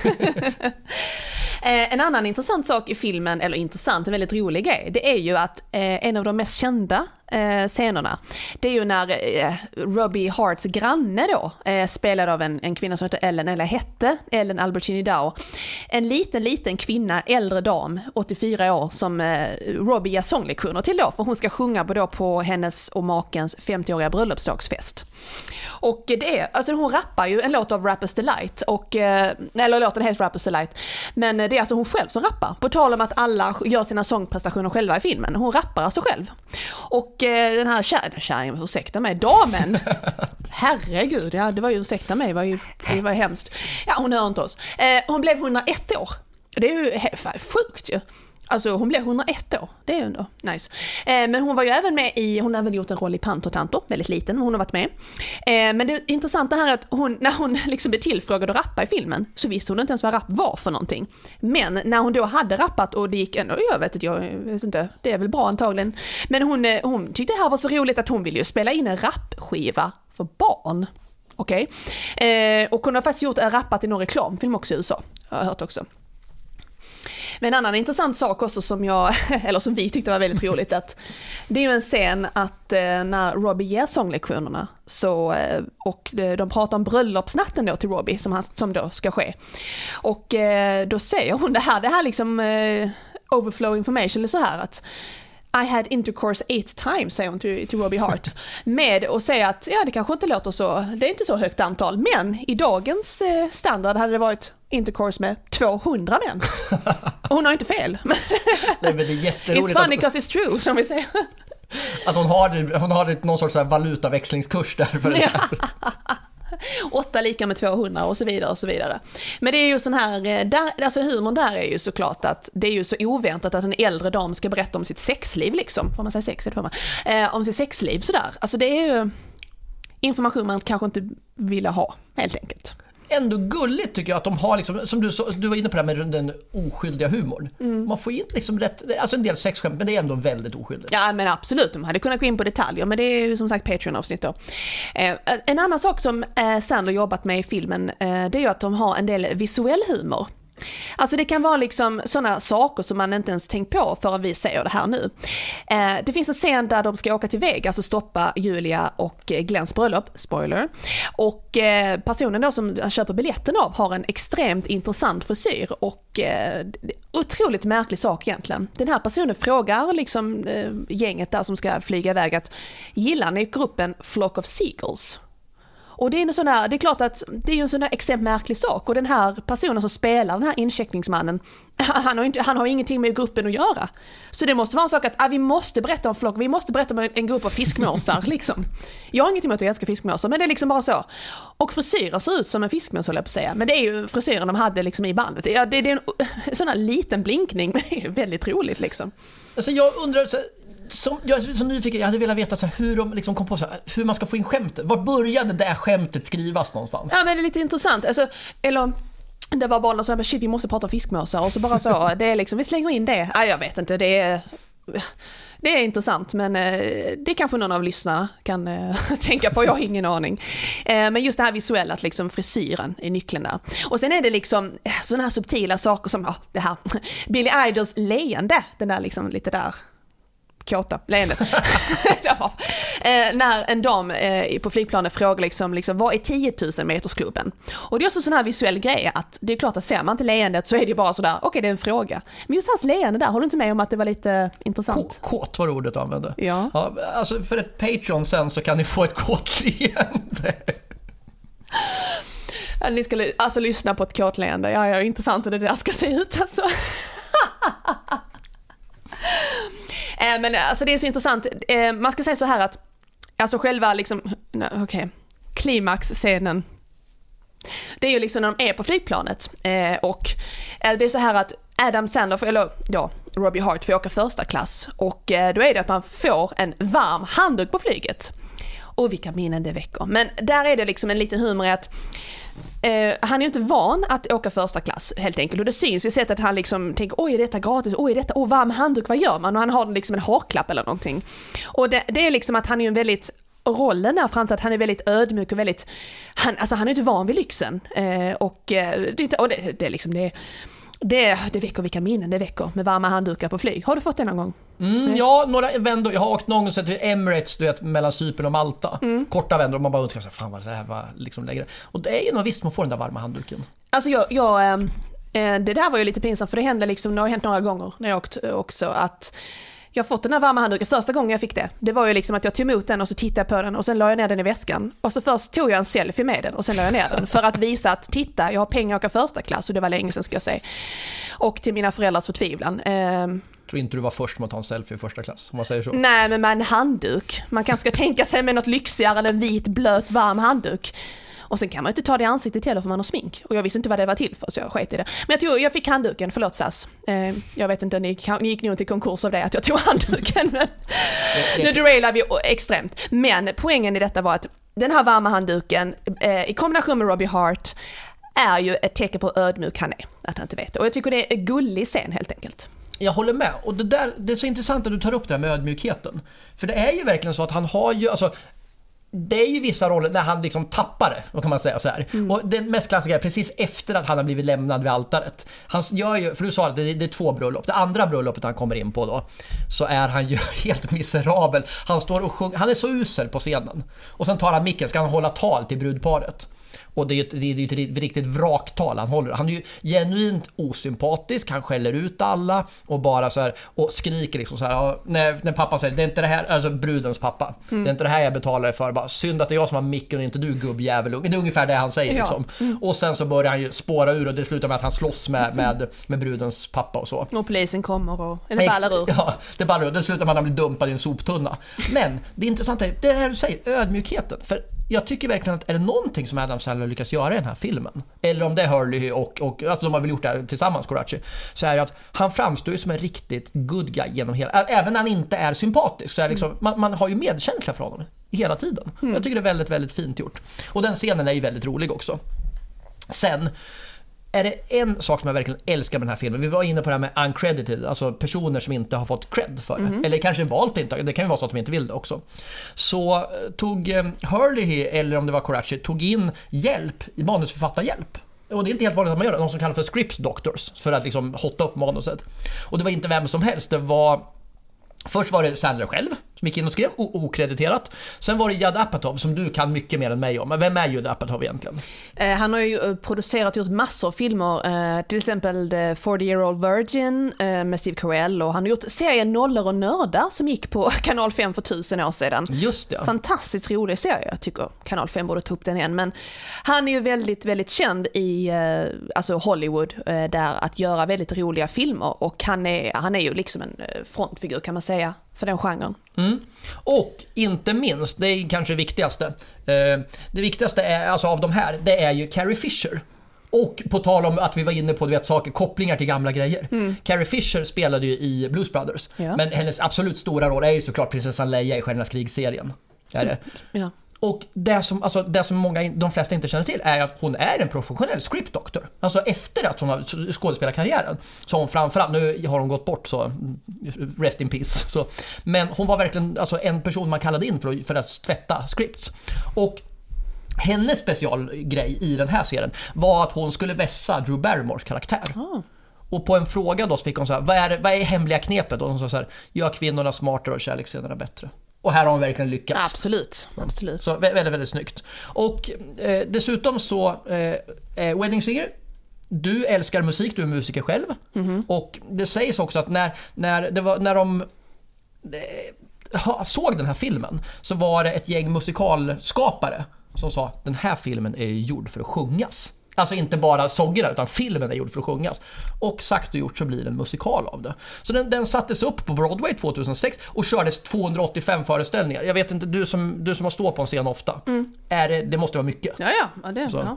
Eh, en annan intressant sak i filmen, eller intressant, en väldigt rolig grej, det är ju att eh, en av de mest kända eh, scenerna, det är ju när eh, Robbie Harts granne då, eh, spelad av en, en kvinna som heter Ellen, eller hette Ellen Albertini Dow, en liten, liten kvinna, äldre dam, 84 år, som eh, Robbie ger sånglektioner till då, för hon ska sjunga på, då på hennes och makens 50-åriga bröllopsdagsfest. Och det är, alltså hon rappar ju en låt av Rappers Delight, och, eh, eller låten heter Rappers Delight, men det är alltså hon själv som rappar. På tal om att alla gör sina sångprestationer själva i filmen, hon rappar alltså själv. Och eh, den här kärringen, kärringen, ursäkta mig, damen, herregud, ja det var ju ursäkta mig, det var ju, det var hemskt. Ja hon hör inte oss. Eh, hon blev 101 år. Det är ju sjukt ju. Alltså hon blev 101 år, det är ju ändå nice. Eh, men hon var ju även med i, hon har även gjort en roll i Pantotanto, väldigt liten, men hon har varit med. Eh, men det intressanta här är att hon, när hon liksom blev tillfrågad att rappa i filmen, så visste hon inte ens vad rap var för någonting. Men när hon då hade rappat och det gick ändå, jag vet inte, jag vet inte, det är väl bra antagligen. Men hon, eh, hon tyckte det här var så roligt att hon ville ju spela in en rapskiva för barn. Okej? Eh, och hon har faktiskt gjort en rappat i någon reklamfilm också i USA, har jag hört också. Men en annan intressant sak också som jag, eller som vi tyckte var väldigt roligt, att det är ju en scen att eh, när Robbie ger sånglektionerna så, eh, och eh, de, pratar om bröllopsnatten då till Robbie som, han, som då ska ske. Och då säger hon det här, det här liksom overflow information, eller så här att I had intercourse eight times, säger hon till, till Robbie Hart. Med och säga att, ja det kanske inte låter så, det är inte så högt antal, men i dagens standard hade det varit intercourse med 200 män. Och hon har inte fel. Det är jätteroligt It's funny att, because it's true, som vi säger. att hon har, hon har någon sorts här valutaväxlingskurs där för det där. 8 lika med 200 och så vidare och så vidare. Men det är ju sån här, eh, där, alltså humorn där är ju såklart att det är ju så oväntat att en äldre dam ska berätta om sitt sexliv liksom. Får man säga sex? Det får man. Eh, om sitt sexliv sådär. Alltså det är ju information man kanske inte ville ha, helt enkelt. Ändå gulligt tycker jag att de har, liksom, som du, du var inne på det här med den oskyldiga humorn. Mm. Man får in liksom rätt, alltså en del sexskämt men det är ändå väldigt oskyldigt. Ja men absolut, de hade kunnat gå in på detaljer men det är ju som sagt Patreon-avsnitt då. Eh, en annan sak som eh, Sandler jobbat med i filmen eh, det är ju att de har en del visuell humor. Alltså det kan vara liksom sådana saker som man inte ens tänkt på förrän vi säger det här nu. Eh, det finns en scen där de ska åka till Vegas och stoppa Julia och Glenns bröllop, spoiler. Och eh, personen då som han köper biljetten av har en extremt intressant frisyr och eh, otroligt märklig sak egentligen. Den här personen frågar liksom eh, gänget där som ska flyga iväg att gillar ni gruppen Flock of Seagulls? Och det är, en sån här, det är klart att det är en sån där märklig sak och den här personen som spelar den här incheckningsmannen, han har, inte, han har ingenting med gruppen att göra. Så det måste vara en sak att ah, vi måste berätta om flock, vi måste berätta om en, grupp av fiskmåsar liksom. Jag har ingenting emot att jag älskar fiskmåsar men det är liksom bara så. Och frisyrer ser ut som en fiskmås höll jag på att säga, men det är ju frisyren de hade liksom i bandet. Ja, det, det är en sån här liten blinkning men det är väldigt roligt liksom. Alltså jag undrar, så, som, jag är så nyfiken, jag hade velat veta så här, hur de liksom kom på så här, hur man ska få in skämtet. Var började det där skämtet skrivas någonstans? Ja men det är lite intressant, alltså, eller det var bara någon som sa shit vi måste prata om fiskmåsar och så bara så, det är liksom, vi slänger in det. Nej jag vet inte, det är det är intressant men eh, det kanske någon av lyssnarna kan eh, tänka på, jag har ingen aning. Eh, men just det här visuella, att liksom frisyren är nyckeln där. Och sen är det liksom sådana här subtila saker som, ja det här, Billy Idols leende, den där liksom lite där kåta leendet. eh, när en dam eh, på flygplanet frågar liksom, liksom, vad är 10 000 metersklubben? Och det är också sån här visuell grej att det är klart att ser man inte leendet så är det ju bara sådär, okej det är en fråga. Men just hans leende där, håller du inte med om att det var lite K- intressant? kåt var det ordet du använde. Ja. ja. Alltså för ett Patreon sen så kan ni få ett kåt leende. Ni ska alltså lyssna på ett kåtleende, ja, ja intressant hur det där ska se ut alltså. Eh, men alltså det är så intressant, eh, man ska säga så här att, alltså själva liksom, okej, okay, klimaxscenen. Det är ju liksom när de är på flygplanet eh, och det är så här att Adam Sandler, eller ja, Robbie Hart får åka första klass och då är det att man får en varm handduk på flyget. Och vilka minnen det väcker. Men där är det liksom en liten humor i att Eh, han är ju inte van att åka första klass helt enkelt och det syns ju i sättet att han liksom tänker oj är detta gratis, oj är detta, oh varm handduk, vad gör man? Och han har liksom en haklapp eller någonting. Och det, det är liksom att han är ju en väldigt rollen där fram till att han är väldigt ödmjuk och väldigt, han, alltså han är inte van vid lyxen. Eh, och, eh, det, är inte- och det, det är liksom det det, det väcker vilka minnen det väcker med varma handdukar på flyg. Har du fått det någon gång? Mm, ja, några vändor. Jag har åkt någon gång sett till Emirates, du vet, mellan Cypern och Malta. Mm. Korta vändor och man bara önskar sig, fan vad det här var liksom längre. Och det är ju nog visst man får den där varma handduken. Alltså jag, jag eh, det där var ju lite pinsamt för det hände liksom, det har hänt några gånger när jag åkt också att jag har fått den här varma handduken, första gången jag fick det, det var ju liksom att jag tog emot den och så tittade jag på den och sen la jag ner den i väskan. Och så först tog jag en selfie med den och sen la jag ner den för att visa att titta, jag har pengar att åka första klass och det var länge sedan ska jag säga. Och till mina föräldrars förtvivlan. Ehm, Tror inte du var först med att ta en selfie i första klass, om man säger så. nej men med en handduk, man kanske ska tänka sig med något lyxigare än en vit blöt varm handduk. Och sen kan man ju inte ta det i ansiktet heller för man har smink. Och jag visste inte vad det var till för så jag sket i det. Men jag, tog, jag fick handduken, förlåt SAS. Eh, jag vet inte, ni, ni gick nog till konkurs av det att jag tog handduken. Men nu derailar vi extremt. Men poängen i detta var att den här varma handduken eh, i kombination med Robbie Hart är ju ett tecken på hur ödmjuk han är. Att han inte vet det. Och jag tycker det är gullig scen helt enkelt. Jag håller med. Och det, där, det är så intressant att du tar upp det här med ödmjukheten. För det är ju verkligen så att han har ju, alltså det är ju vissa roller när han liksom tappar det, då kan man säga så här. Och det mest klassiska är precis efter att han har blivit lämnad vid altaret. Han gör ju, för du sa att det, det är två bröllop. Det andra bröllopet han kommer in på då, så är han ju helt miserabel. Han står och sjunger, han är så usel på scenen. Och sen tar han micken, ska han hålla tal till brudparet. Och det är ju ett, det är ett riktigt vraktal han håller. Han är ju genuint osympatisk, han skäller ut alla och bara så här och skriker liksom så här. När, när pappa säger det är inte det här, alltså brudens pappa. Det är inte det här jag betalar för. Bara, Synd att det är jag som har micken och inte du gubbjävel. Det är ungefär det han säger Ja. liksom. Och sen så börjar han ju spåra ur och det slutar med att han slåss med, med, med brudens pappa och så. Och polisen kommer och, Ex- ballar ur. Ja, det ballar ur. Det slutar med att han blir dumpad i en soptunna. Men det intressanta är det här du säger, ödmjukheten. För jag tycker verkligen att är det någonting som Adam Sandler lyckas göra i den här filmen, eller om det är Hurley och, och alltså de har väl gjort det här tillsammans, Coraci, så är det att han framstår ju som en riktigt good guy genom hela, även när han inte är sympatisk, så är liksom, man, man har ju medkänsla för honom hela tiden. Jag tycker det är väldigt, väldigt fint gjort. Och den scenen är ju väldigt rolig också. Sen är det en sak som jag verkligen älskar med den här filmen. Vi var inne på det här med uncredited, alltså personer som inte har fått cred för det. Eller kanske valt inte, det kan ju vara så att de inte vill det också. Så eh, tog eh, Hurley, eller om det var Coraci, tog in hjälp, i manusförfattarhjälp. Och det är inte helt vanligt att man gör det, någon som kallas för script doctors, för att liksom hotta upp manuset. Och det var inte vem som helst, det var Först var det Sandler själv som gick in och skrev, okrediterat. Sen var det Judd Apatow som du kan mycket mer än mig om. Men vem är Judd Apatow egentligen? Eh, han har ju eh, producerat och gjort massor av filmer, eh, till exempel The 40 year old virgin eh, med Steve Carell och han har gjort serien Nollor och nördar som gick på kanal 5 för tusen år sedan. Just det. Fantastiskt rolig serie, jag tycker kanal 5 borde ta upp den igen. Men han är ju väldigt, väldigt känd i eh, alltså Hollywood, eh, där att göra väldigt roliga filmer och han är, han är ju liksom en frontfigur kan man säga för den genren. Mm. Och inte minst, det är kanske det viktigaste. Eh, det viktigaste är, alltså av de här, det är ju Carrie Fisher. Och på tal om att vi var inne på du vet, saker, kopplingar till gamla grejer. Carrie Fisher spelade ju i Blues Brothers. Ja. Men hennes absolut stora roll är ju såklart prinsessan Leia i Stjärnornas krig-serien. Ja. Och det som, alltså, det som många, de flesta inte känner till är att hon är en professionell script doctor. Alltså efter att hon har skådespelarkarriären. Så hon framförallt, nu har hon gått bort så rest in peace. Så, men hon var verkligen alltså, en person man kallade in för att, för att tvätta scripts. Och hennes specialgrej i den här serien var att hon skulle vässa Drew Barrymores karaktär. Och på en fråga då så fick hon så här, vad är, vad är hemliga knepet? Och hon sa så här, gör kvinnorna smartare och kärleksscenerna bättre. Och här har hon verkligen lyckats. Absolut, absolut. Så vä- väldigt, väldigt snyggt. Och eh, dessutom så, eh, eh, Wedding Singer, du älskar musik, du är musiker själv. Och det sägs också att när, när, det var, när de eh, såg den här filmen så var det ett gäng musikalskapare som sa den här filmen är gjord för att sjungas. Alltså inte bara sångerna utan filmen är gjord för att sjungas. Och sagt och gjort så blir det en musikal av det. Så den, den sattes upp på Broadway 2006 och kördes 285 föreställningar. Jag vet inte, du som, du som har stått på en scen ofta. Är det, det måste vara mycket. Ja, ja, ja, det, Så. ja.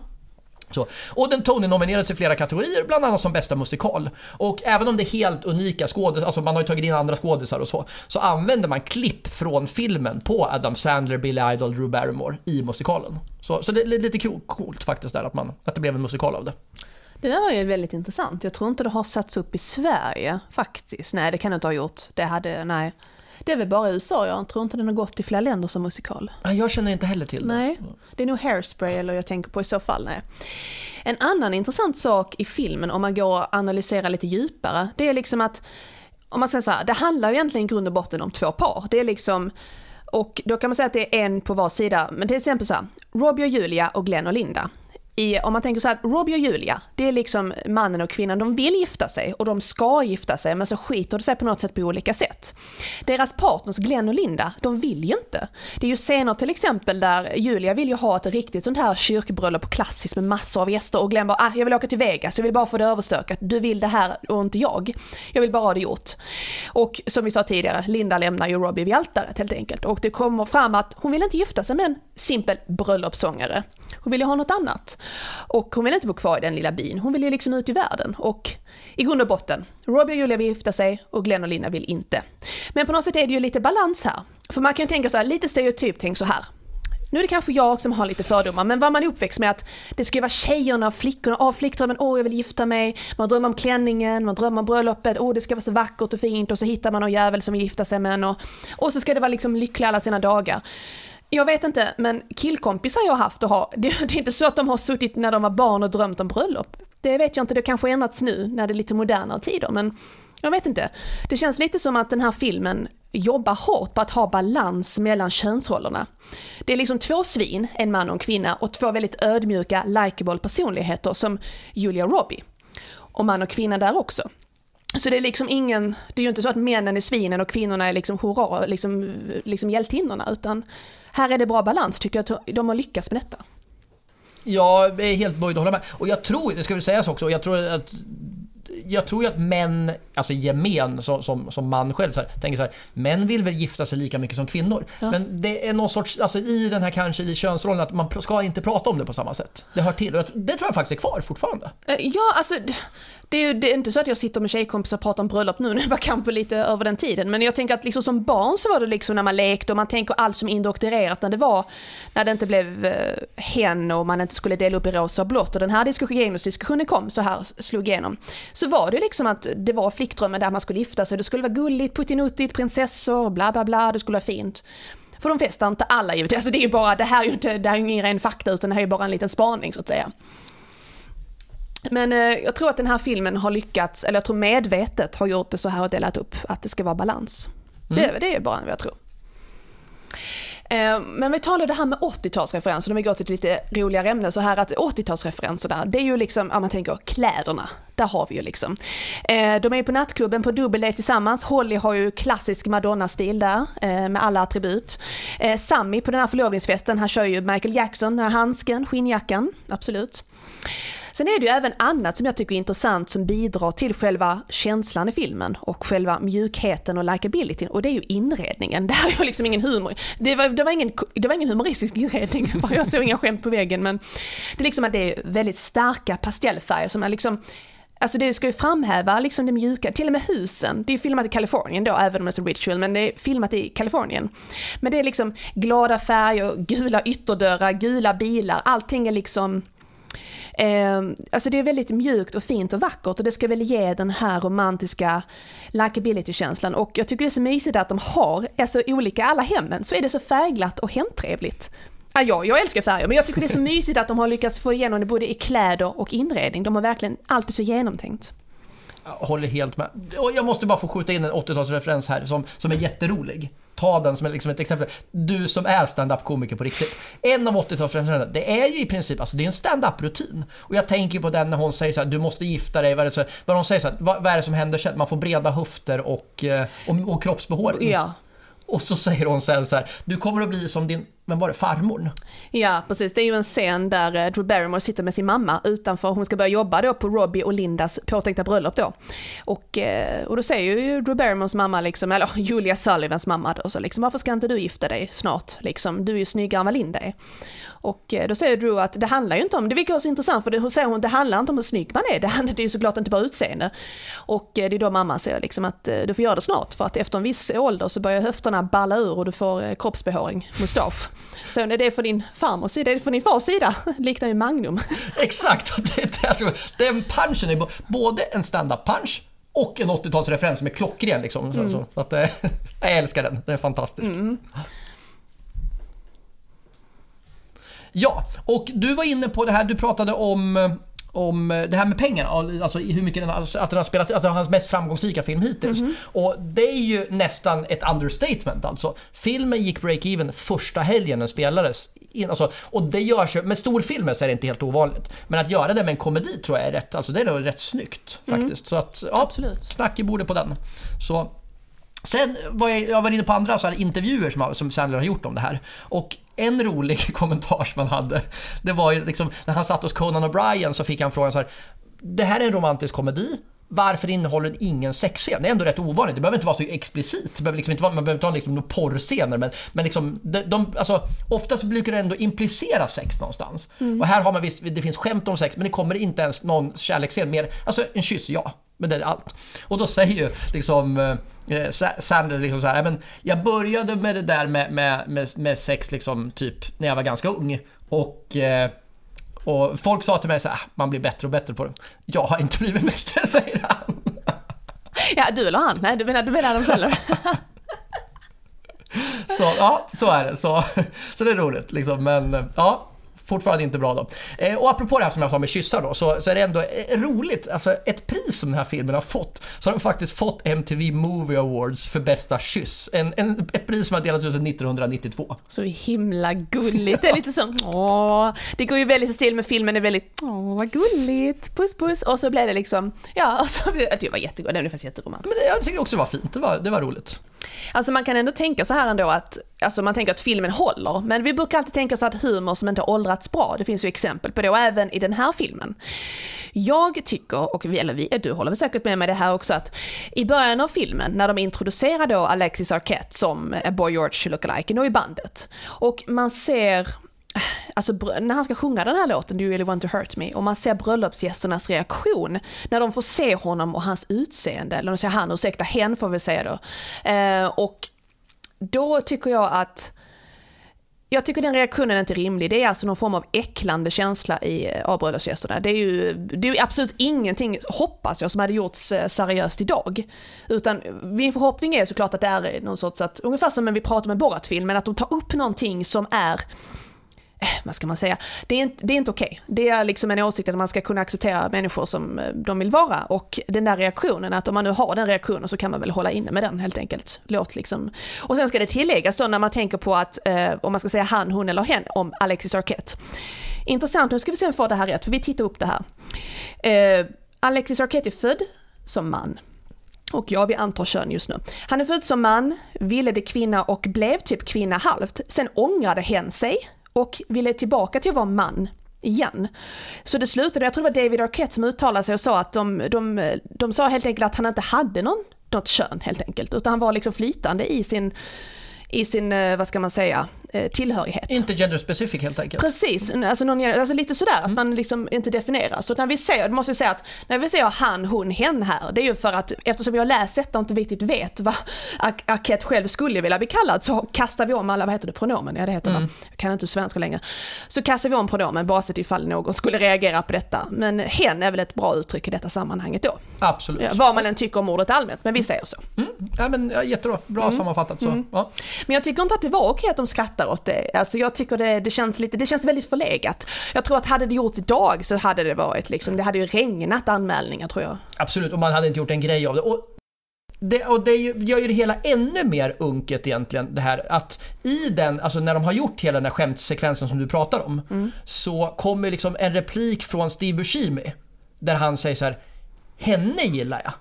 Så. Och den Tony-nominerades i flera kategorier, bland annat som bästa musikal. Och även om det är helt unika skådisar, alltså man har ju tagit in andra skådisar och så, så använder man klipp från filmen på Adam Sandler, Billy Idol, Drew Barrymore i musikalen. Så, så det är lite coolt faktiskt där att, man, att det blev en musikal av det. Det där var ju väldigt intressant. Jag tror inte det har satts upp i Sverige faktiskt. Nej, det kan det inte ha gjort. Det hade, nej. Det är väl bara i USA, jag tror inte den har gått i flera länder som musikal. Jag känner inte heller till det. Nej, det är nog Hairspray eller jag tänker på i så fall, nej. En annan intressant sak i filmen, om man går och analyserar lite djupare, det är liksom att, om man säger så här, det handlar ju egentligen i grund och botten om två par. Det är liksom, och då kan man säga att det är en på var sida, men till exempel så här, Robbie och Julia och Glenn och Linda i, om man tänker så här, Robbie och Julia, det är liksom mannen och kvinnan, de vill gifta sig och de ska gifta sig, men så skiter det sig på något sätt på olika sätt. Deras partners, Glenn och Linda, de vill ju inte. Det är ju scener till exempel där Julia vill ju ha ett riktigt sånt här kyrkbröllop klassiskt med massor av gäster och Glenn bara, ah, jag vill åka till Vegas, jag vill bara få det överstökat, du vill det här och inte jag. Jag vill bara ha det gjort. Och som vi sa tidigare, Linda lämnar ju Robbie vid altaret helt enkelt och det kommer fram att hon vill inte gifta sig men simpel bröllopssångare. Hon vill ju ha något annat. Och hon vill inte bo kvar i den lilla byn, hon vill ju liksom ut i världen. Och i grund och botten, Robbie och Julia vill gifta sig och Glenn och Linda vill inte. Men på något sätt är det ju lite balans här. För man kan ju tänka så här, lite stereotypt, tänk så här. Nu är det kanske jag som har lite fördomar, men vad man är uppväxt med att det ska ju vara tjejerna och flickorna, åh flickdrömmen, åh jag vill gifta mig, man drömmer om klänningen, man drömmer om bröllopet, åh det ska vara så vackert och fint och så hittar man någon jävel som vill gifta sig med en och, och så ska det vara liksom lyckliga alla sina dagar. Jag vet inte, men killkompisar jag har haft och har, det, det är inte så att de har suttit när de var barn och drömt om bröllop. Det vet jag inte, det kanske ändrats nu när det är lite modernare tider, men jag vet inte. Det känns lite som att den här filmen jobbar hårt på att ha balans mellan könsrollerna. Det är liksom två svin, en man och en kvinna, och två väldigt ödmjuka, likeable personligheter som Julia Robbie. Och man och kvinna där också. Så det är liksom ingen, det är ju inte så att männen är svinen och kvinnorna är liksom hurra, liksom, liksom hjältinnorna, utan här är det bra balans, tycker jag att de har lyckats med detta. Jag är helt böjd att hålla med. Och jag tror, det ska väl sägas också, jag tror att jag tror ju att män, alltså gemen som, som, som man själv, så här, tänker så här, män vill väl gifta sig lika mycket som kvinnor. Ja. Men det är någon sorts, alltså i den här kanske i könsrollen att man ska inte prata om det på samma sätt. Det hör till och det tror jag faktiskt är kvar fortfarande. Eh, ja, alltså det är, det är inte så att jag sitter med tjejkompisar och pratar om bröllop nu, nu är jag kanske lite över den tiden. Men jag tänker att liksom som barn så var det liksom när man lekte och man tänker allt som indoktrinerat när det var, när det inte blev eh, hen och man inte skulle dela upp i rosa och blått och den här genusdiskussionen kom, så här slog igenom. Så var det liksom att det var flickdrömmen där man skulle gifta sig, det skulle vara gulligt, puttinuttigt, prinsessor, bla bla bla, det skulle vara fint. För de flesta, inte alla givetvis, alltså det är ju bara, det här är ju inte, det här är ingen ren fakta utan det här är ju bara en liten spaning så att säga. Men eh, jag tror att den här filmen har lyckats, eller jag tror medvetet har gjort det så här och delat upp att det ska vara balans. Mm. Det, det är bara vad jag tror. Eh, men vi talade det här med 80-talsreferenser, om vi går till ett lite roligare ämne så här att 80-talsreferenser där, det är ju liksom, om man tänker kläderna, där har vi ju liksom. Eh, de är ju på nattklubben på dubbel tillsammans, Holly har ju klassisk Madonna-stil där eh, med alla attribut. Sammy på den här förlovningsfesten, han kör ju Michael Jackson, den här handsken, skinnjackan, absolut. Sen är det ju även annat som jag tycker är intressant som bidrar till själva känslan i filmen och själva mjukheten och likabilityn och det är ju inredningen. Det här är ju liksom ingen humor. Det var, det var, ingen, det var ingen humoristisk inredning, jag såg inga skämt på väggen men det är liksom att det är väldigt starka pastellfärger som är liksom Alltså det ska ju framhäva liksom det mjuka, till och med husen. Det är ju filmat i Kalifornien då, även om det är så ritual, men det är filmat i Kalifornien. Men det är liksom glada färger, gula ytterdörrar, gula bilar, allting är liksom Eh, alltså det är väldigt mjukt och fint och vackert och det ska väl ge den här romantiska likability-känslan och jag tycker det är så mysigt att de har, alltså olika alla hemmen, så är det så färgglatt och hemtrevligt. Ja, jag, jag älskar färger, men jag tycker det är så mysigt att de har lyckats få igenom det både i kläder och inredning. De har verkligen alltid så genomtänkt. Jag håller helt med. Jag måste bara få skjuta in en 80-talsreferens här som, som är jätterolig ta den som liksom ett exempel. Du som är stand-up-komiker på riktigt. En av 80-talsreferenserna, det är ju i princip, alltså det är en stand-up-rutin. Och jag tänker på den när hon säger så här, du måste gifta dig, vad, är det så, vad hon säger så här, vad, vad är det som händer sen? Man får breda höfter och, eh, och, och kroppsbehåring. Ja. Och så säger hon sen så här, du kommer att bli som din, men var det farmor? Ja, precis. Det är ju en scen där eh, Drew Barrymore sitter med sin mamma utanför, hon ska börja jobba då på Robbie och Lindas påtänkta bröllop då. Och, eh, och då säger ju Drew Barrymores mamma, liksom, eller Julia Sullivans mamma då, så liksom, varför ska inte du gifta dig snart? Liksom, du är ju snyggare än vad Linda är. Och eh, då säger Drew att det handlar ju inte om, det vilket är så intressant för det, säger hon, det handlar inte om hur snygg man är, det, handlar, det är ju såklart inte bara utseende. Och eh, det är då mamman säger liksom att eh, du får göra det snart för att efter en viss ålder så börjar höfterna balla ur och du får kroppsbehåring, mustasch. Så är det för din farmors sida, det är för din fars sida, liknar ju Magnum. Exakt, det, det, den punchen är både en stand-up punch och en 80-talsreferens som är klockren liksom. Mm. Så, att, jag älskar den, den är fantastisk. Mm. Ja, och du var inne på det här, du pratade om om det här med pengarna, alltså hur mycket den, alltså att den har spelat, alltså hans mest framgångsrika film hittills. Mhm. Och det är ju nästan ett understatement alltså. Filmen gick break-even första helgen den spelades. In, alltså, och det görs ju, med storfilmer så är det inte helt ovanligt. Men att göra det med en komedi tror jag är rätt, alltså det är nog rätt snyggt faktiskt. Så att, ja, Mm. Absolut. knack i bordet på den. Så Sen var jag, jag var inne på andra så här intervjuer som, som Sandler har gjort om det här. Och en rolig kommentar som han hade, det var ju liksom när han satt hos Conan O'Brien så fick han frågan så här. Det här är en romantisk komedi. Varför innehåller den ingen sexscen? Det är ändå rätt ovanligt. Det behöver inte vara så explicit. Det behöver liksom inte vara, man behöver inte ha liksom några porrscener. Men, men liksom, de, de, alltså, oftast brukar det ändå implicera sex någonstans. Och här har man visst, det finns skämt om sex men det kommer inte ens någon kärleksscen. Mer, alltså en kyss, ja. Men det är allt. Och då säger ju liksom eh, Sa- Sanders liksom så här, men jag började med det där med, med, med, med sex liksom typ när jag var ganska ung. Och, eh, och folk sa till mig så här, "Ah, man blir bättre och bättre på det. Jag har inte blivit bättre, säger han. Ja, du eller han? Nej, du menar, du menar Adam Sandler? Så ja, så är det. Så, så det är roligt liksom. Men eh, ja, fortfarande inte bra då. Eh, och apropå det här som jag sa med kyssar då, så, så är det ändå eh, roligt. Alltså ett pris som den här filmen har fått, så har den faktiskt fått MTV Movie Awards för bästa kyss. En, en, ett pris som har delats ut sedan 1992. Så himla gulligt. Det är lite så, åh. Det går ju väldigt i stil med filmen, det är väldigt, åh vad gulligt, puss puss. Och så blev det liksom, ja, och så blev det, det var jättegulligt, det var faktiskt jätteromantiskt. Men det, jag tycker också det var fint, det var, det var roligt. Alltså man kan ändå tänka så här ändå att, alltså man tänker att filmen håller, men vi brukar alltid tänka så att humor som inte har åldrats bra, det finns ju exempel på det, och även i den här filmen. Jag tycker, och vi, eller vi, eh, du håller väl säkert med mig det här också, att i början av filmen, när de introducerar då Alexis Arquette som eh, Boy George lookalike, då i bandet, och man ser Alltså när han ska sjunga den här låten, Do you really want to hurt me, och man ser bröllopsgästernas reaktion när de får se honom och hans utseende, eller de säger han, ursäkta, hen får vi säga då. Eh, och då tycker jag att jag tycker den reaktionen är inte rimlig. Det är alltså någon form av äcklande känsla i eh, av bröllopsgästerna. Det är ju det är absolut ingenting, hoppas jag, som hade gjorts eh, seriöst idag. Utan min förhoppning är såklart att det är någon sorts att, ungefär som när vi pratar med Borat-filmen, att de tar upp någonting som är Eh, vad ska man säga, det är inte, det är inte okej. Det är liksom en åsikt att man ska kunna acceptera människor som eh, de vill vara och den där reaktionen, att om man nu har den reaktionen så kan man väl hålla inne med den helt enkelt. Låt liksom. Och sen ska det tilläggas då när man tänker på att, eh, om man ska säga han, hon eller hen, om Alexis Arquette. Intressant, nu ska vi se om vi får det här rätt, för vi tittar upp det här. Eh, Alexis Arquette är född som man. Och ja, vi antar kön just nu. Han är född som man, ville bli kvinna och blev typ kvinna halvt. Sen ångrade hen sig och ville tillbaka till att vara man igen. Så det slutade, jag tror det var David Arquette som uttalade sig och sa att de, de, de sa helt enkelt att han inte hade någon, något kön helt enkelt, utan han var liksom flytande i sin, i sin, eh, vad ska man säga, tillhörighet. Inte gender specific helt enkelt. Precis, alltså, någon, alltså lite sådär att man liksom inte definierar. Så när vi ser, måste jag säga att när vi ser han, hon, hen här, det är ju för att eftersom vi har läst detta och inte riktigt vet vad Ar- Arquette själv skulle vilja bli kallad så kastar vi om alla, vad heter det, pronomen? Ja det heter det, jag kan inte svenska längre. Så kastar vi om pronomen bara så att ifall någon skulle reagera på detta. Men hen är väl ett bra uttryck i detta sammanhanget då. Absolut. Ja, vad man än tycker om ordet allmänt, men vi säger så. Mm. Ja, men, ja, jättebra, bra Mm. sammanfattat. Så. Ja. Men jag tycker inte att det var okej att de skrattar åt det. Alltså jag tycker det, det känns lite, det känns väldigt förlegat. Jag tror att hade det gjorts idag så hade det varit liksom, det hade ju regnat anmälningar tror jag. Absolut, och man hade inte gjort en grej av det. Och det, och det gör ju det hela ännu mer unket egentligen det här att i den, alltså när de har gjort hela den där skämtsekvensen som du pratar om så kommer liksom en replik från Steve Buscemi där han säger så här Henne gillar jag.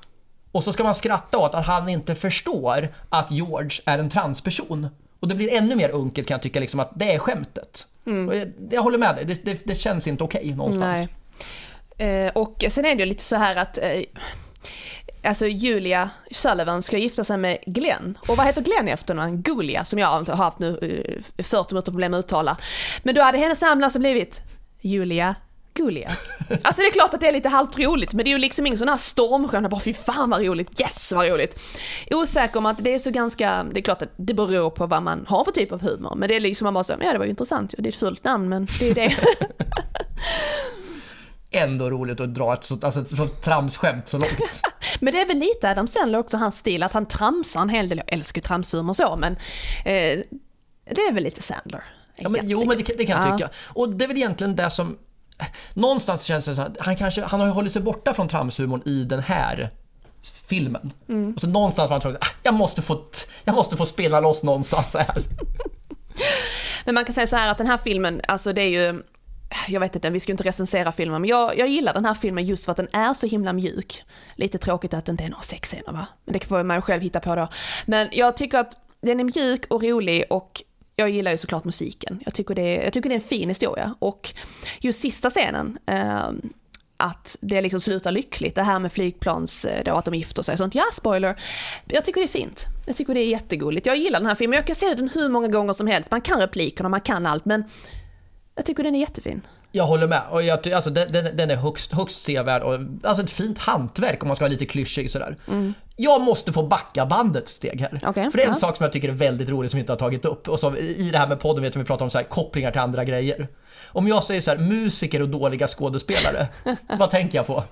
Och så ska man skratta åt att han inte förstår att George är en transperson. Och det blir ännu mer unket kan jag tycka liksom att det är skämtet. Och jag, jag håller med dig, det, det, det känns inte okej någonstans. Nej. Eh, och sen är det ju lite så här att eh, Alltså Julia Sullivan ska gifta sig med Glenn. Och vad heter Glenn i efternamn? Gulia, som jag har haft nu eh, 40 minuter problem att uttala. Men då hade hennes namn alltså blivit Julia Gulia. Alltså det är klart att det är lite halvt roligt, men det är ju liksom ingen sån här stormstjärna, bara fy fan vad roligt, yes vad roligt. Osäker om att det är så ganska, det är klart att det beror på vad man har för typ av humor, men det är liksom man bara så, ja det var ju intressant, det är ett fult namn men det är ju det. Ändå roligt att dra ett sånt, alltså ett sånt tramsskämt så långt. Men det är väl lite Adam Sandler också hans stil, att han tramsar en hel del. Jag älskar ju tramshumor så, men eh, det är väl lite Sandler. Ja, men, jo, men det, kan- det kan jag Ja. tycka. Och det är väl egentligen det som någonstans känns det så att han kanske, han har ju hållit sig borta från tramshumorn i den här filmen. Och så någonstans var han tvungen, "Ah, jag måste få, jag måste få spela loss någonstans här. Men man kan säga så här att den här filmen, alltså det är ju, jag vet inte, vi ska ju inte recensera filmen, men jag, jag gillar den här filmen just för att den är så himla mjuk. Lite tråkigt att det inte är några sexscener va? Men det får man själv hitta på då. Men jag tycker att den är mjuk och rolig och jag gillar ju såklart musiken. Jag tycker det är, jag tycker det är en fin historia. Och just sista scenen, ehm, att det liksom slutar lyckligt, det här med flygplans, eh, då att de gifter sig och sånt. Ja, spoiler. Jag tycker det är fint. Jag tycker det är jättegulligt. Jag gillar den här filmen, jag kan se den hur många gånger som helst. Man kan replikerna, man kan allt, men jag tycker den är jättefin. Jag håller med. Och jag, alltså, den, den, den är högst, högst sevärd och alltså ett fint hantverk om man ska vara lite klyschig sådär. Jag måste få backa bandet ett steg här. Okej, För det är en ja. sak som jag tycker är väldigt rolig som vi inte har tagit upp. Och som i det här med podden vet vi pratar om så här, kopplingar till andra grejer. Om jag säger så här, musiker och dåliga skådespelare, vad tänker jag på?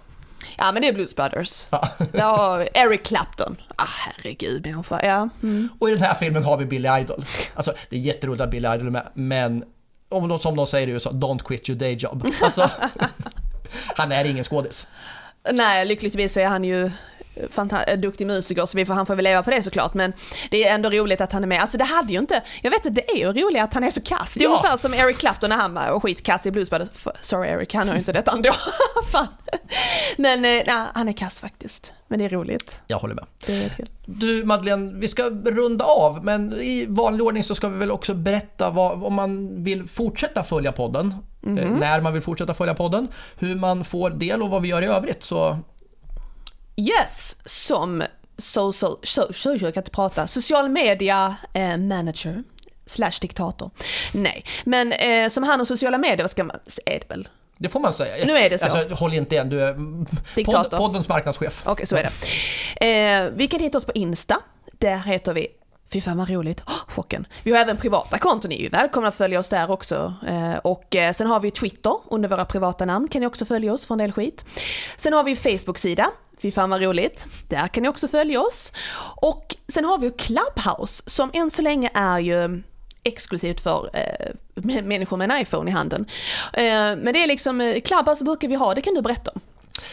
Ja, men det är Blues Brothers. Ja. Ja, Eric Clapton. Ah, herregud människa. Ja. Mm. Och i den här filmen har vi Billy Idol. Alltså, det är jätteroligt att Billy Idol är med, men om de, som de säger i USA, don't quit your day job. Alltså, han är ingen skådis. Nej, lyckligtvis är han ju duktig musiker så vi får, han får väl leva på det såklart men det är ändå roligt att han är med. Alltså det hade ju inte, jag vet att det är ju roligt att han är så kass. Det är Ja. ungefär som Eric Clapton när han var skitkass i Blues Brothers. Sorry Eric, han har ju inte detta ändå. Fan. Men eh, nej, han är kass faktiskt. Men det är roligt. Jag håller med. Det är kul. Du Madeleine, vi ska runda av, men i vanlig ordning så ska vi väl också berätta vad, om man vill fortsätta följa podden, eh, när man vill fortsätta följa podden, hur man får del och vad vi gör i övrigt. Så Yes, som social, social, jag kan inte prata, social media eh, manager slash diktator. Nej, men eh, som han och sociala medier, vad ska man, är det väl? det får man säga. Nu är det så. Alltså, håll inte igen, du är podd, poddens marknadschef. Okej, så är det. Eh, vi kan hitta oss på Insta. Där heter vi Fy fan vad roligt, oh, chocken. Vi har även privata konton, ni är ju välkomna att följa oss där också. Eh, och eh, sen har vi Twitter, under våra privata namn kan ni också följa oss för en del skit. Sen har vi Facebook-sida, fy fan vad roligt. Där kan ni också följa oss. Och sen har vi ju Clubhouse, som än så länge är ju exklusivt för eh, människor med en iPhone i handen. Eh, men det är liksom, eh, Clubhouse brukar vi ha, det kan du berätta om.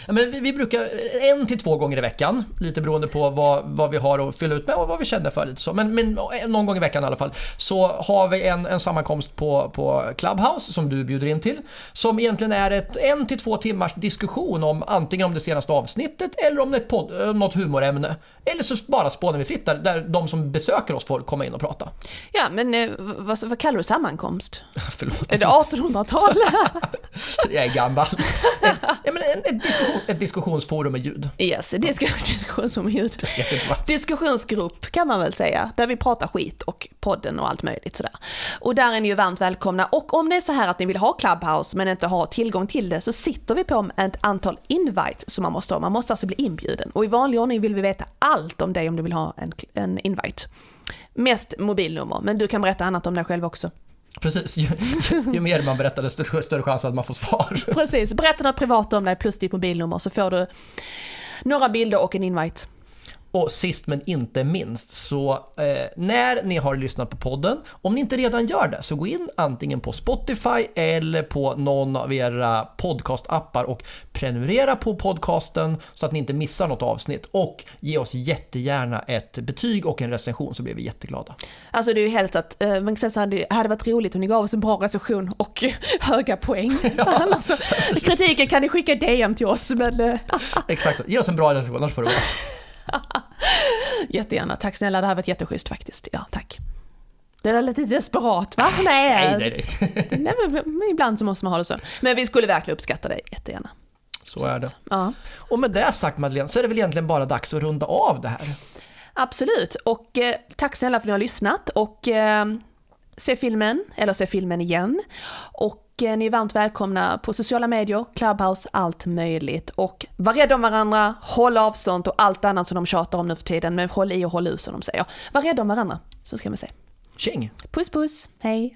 Ja, men vi, vi brukar eh, en till två gånger i veckan, lite beroende på vad, vad vi har att fylla ut med och vad vi känner för. Lite så. Men, men eh, någon gång i veckan i alla fall så har vi en, en sammankomst på, på Clubhouse som du bjuder in till. Som egentligen är ett en till två timmars diskussion om antingen om det senaste avsnittet eller om ett podd, eh, något humorämne. Eller så bara spånar vi fritt där, där de som besöker oss får komma in och prata. Ja, men eh, vad, vad kallar du sammankomst? Förlåt, Är det 1800-tal? jag är gammal. ja, men ett, ett, diskussion, ett diskussionsforum med ljud. yes, det ska vet inte vad. Diskussionsgrupp kan man väl säga, där vi pratar skit och podden och allt möjligt sådär. Och där är ni ju varmt välkomna. Och om det är så här att ni vill ha Clubhouse men inte har tillgång till det så sitter vi på ett antal invite som man måste ha. Man måste alltså bli inbjuden. Och i vanlig ordning vill vi veta allt om dig om du vill ha en, en invite. Mest mobilnummer, men du kan berätta annat om dig själv också. Precis, ju, ju, ju mer man berättar desto större chans att man får svar. Precis, berätta något privat om dig plus ditt mobilnummer så får du några bilder och en invite. Och sist men inte minst, så eh, när ni har lyssnat på podden, om ni inte redan gör det, så gå in antingen på Spotify eller på någon av era podcastappar och prenumerera på podcasten så att ni inte missar något avsnitt. Och ge oss jättegärna ett betyg och en recension så blir vi jätteglada. Alltså det är ju helst att, eh, kan säga så här, det hade varit roligt om ni gav oss en bra recension och höga poäng. Annars, så- kritiken kan ni skicka DM till oss, men eh, Exakt, ge oss en bra recension, annars får det vara. jättegärna. Tack snälla, det här har varit jätteschysst faktiskt. Ja, tack. Det är lite desperat va? Nej, Nej, nej, nej. Men, ibland så måste man ha det så. Men vi skulle verkligen uppskatta det jättegärna. Så är det. Ja. Och med det sagt Madeleine, så är det väl egentligen bara dags att runda av det här. Absolut, och eh, tack snälla för att ni har lyssnat och eh, se filmen, eller se filmen igen. Och eh, ni är varmt välkomna på sociala medier, Clubhouse, allt möjligt. Och var rädda om varandra, håll avstånd och allt annat som de tjatar om nu för tiden, men håll i och håll ut som de säger. Var rädda om varandra, så ska man säga. Tjing! Puss puss, hej!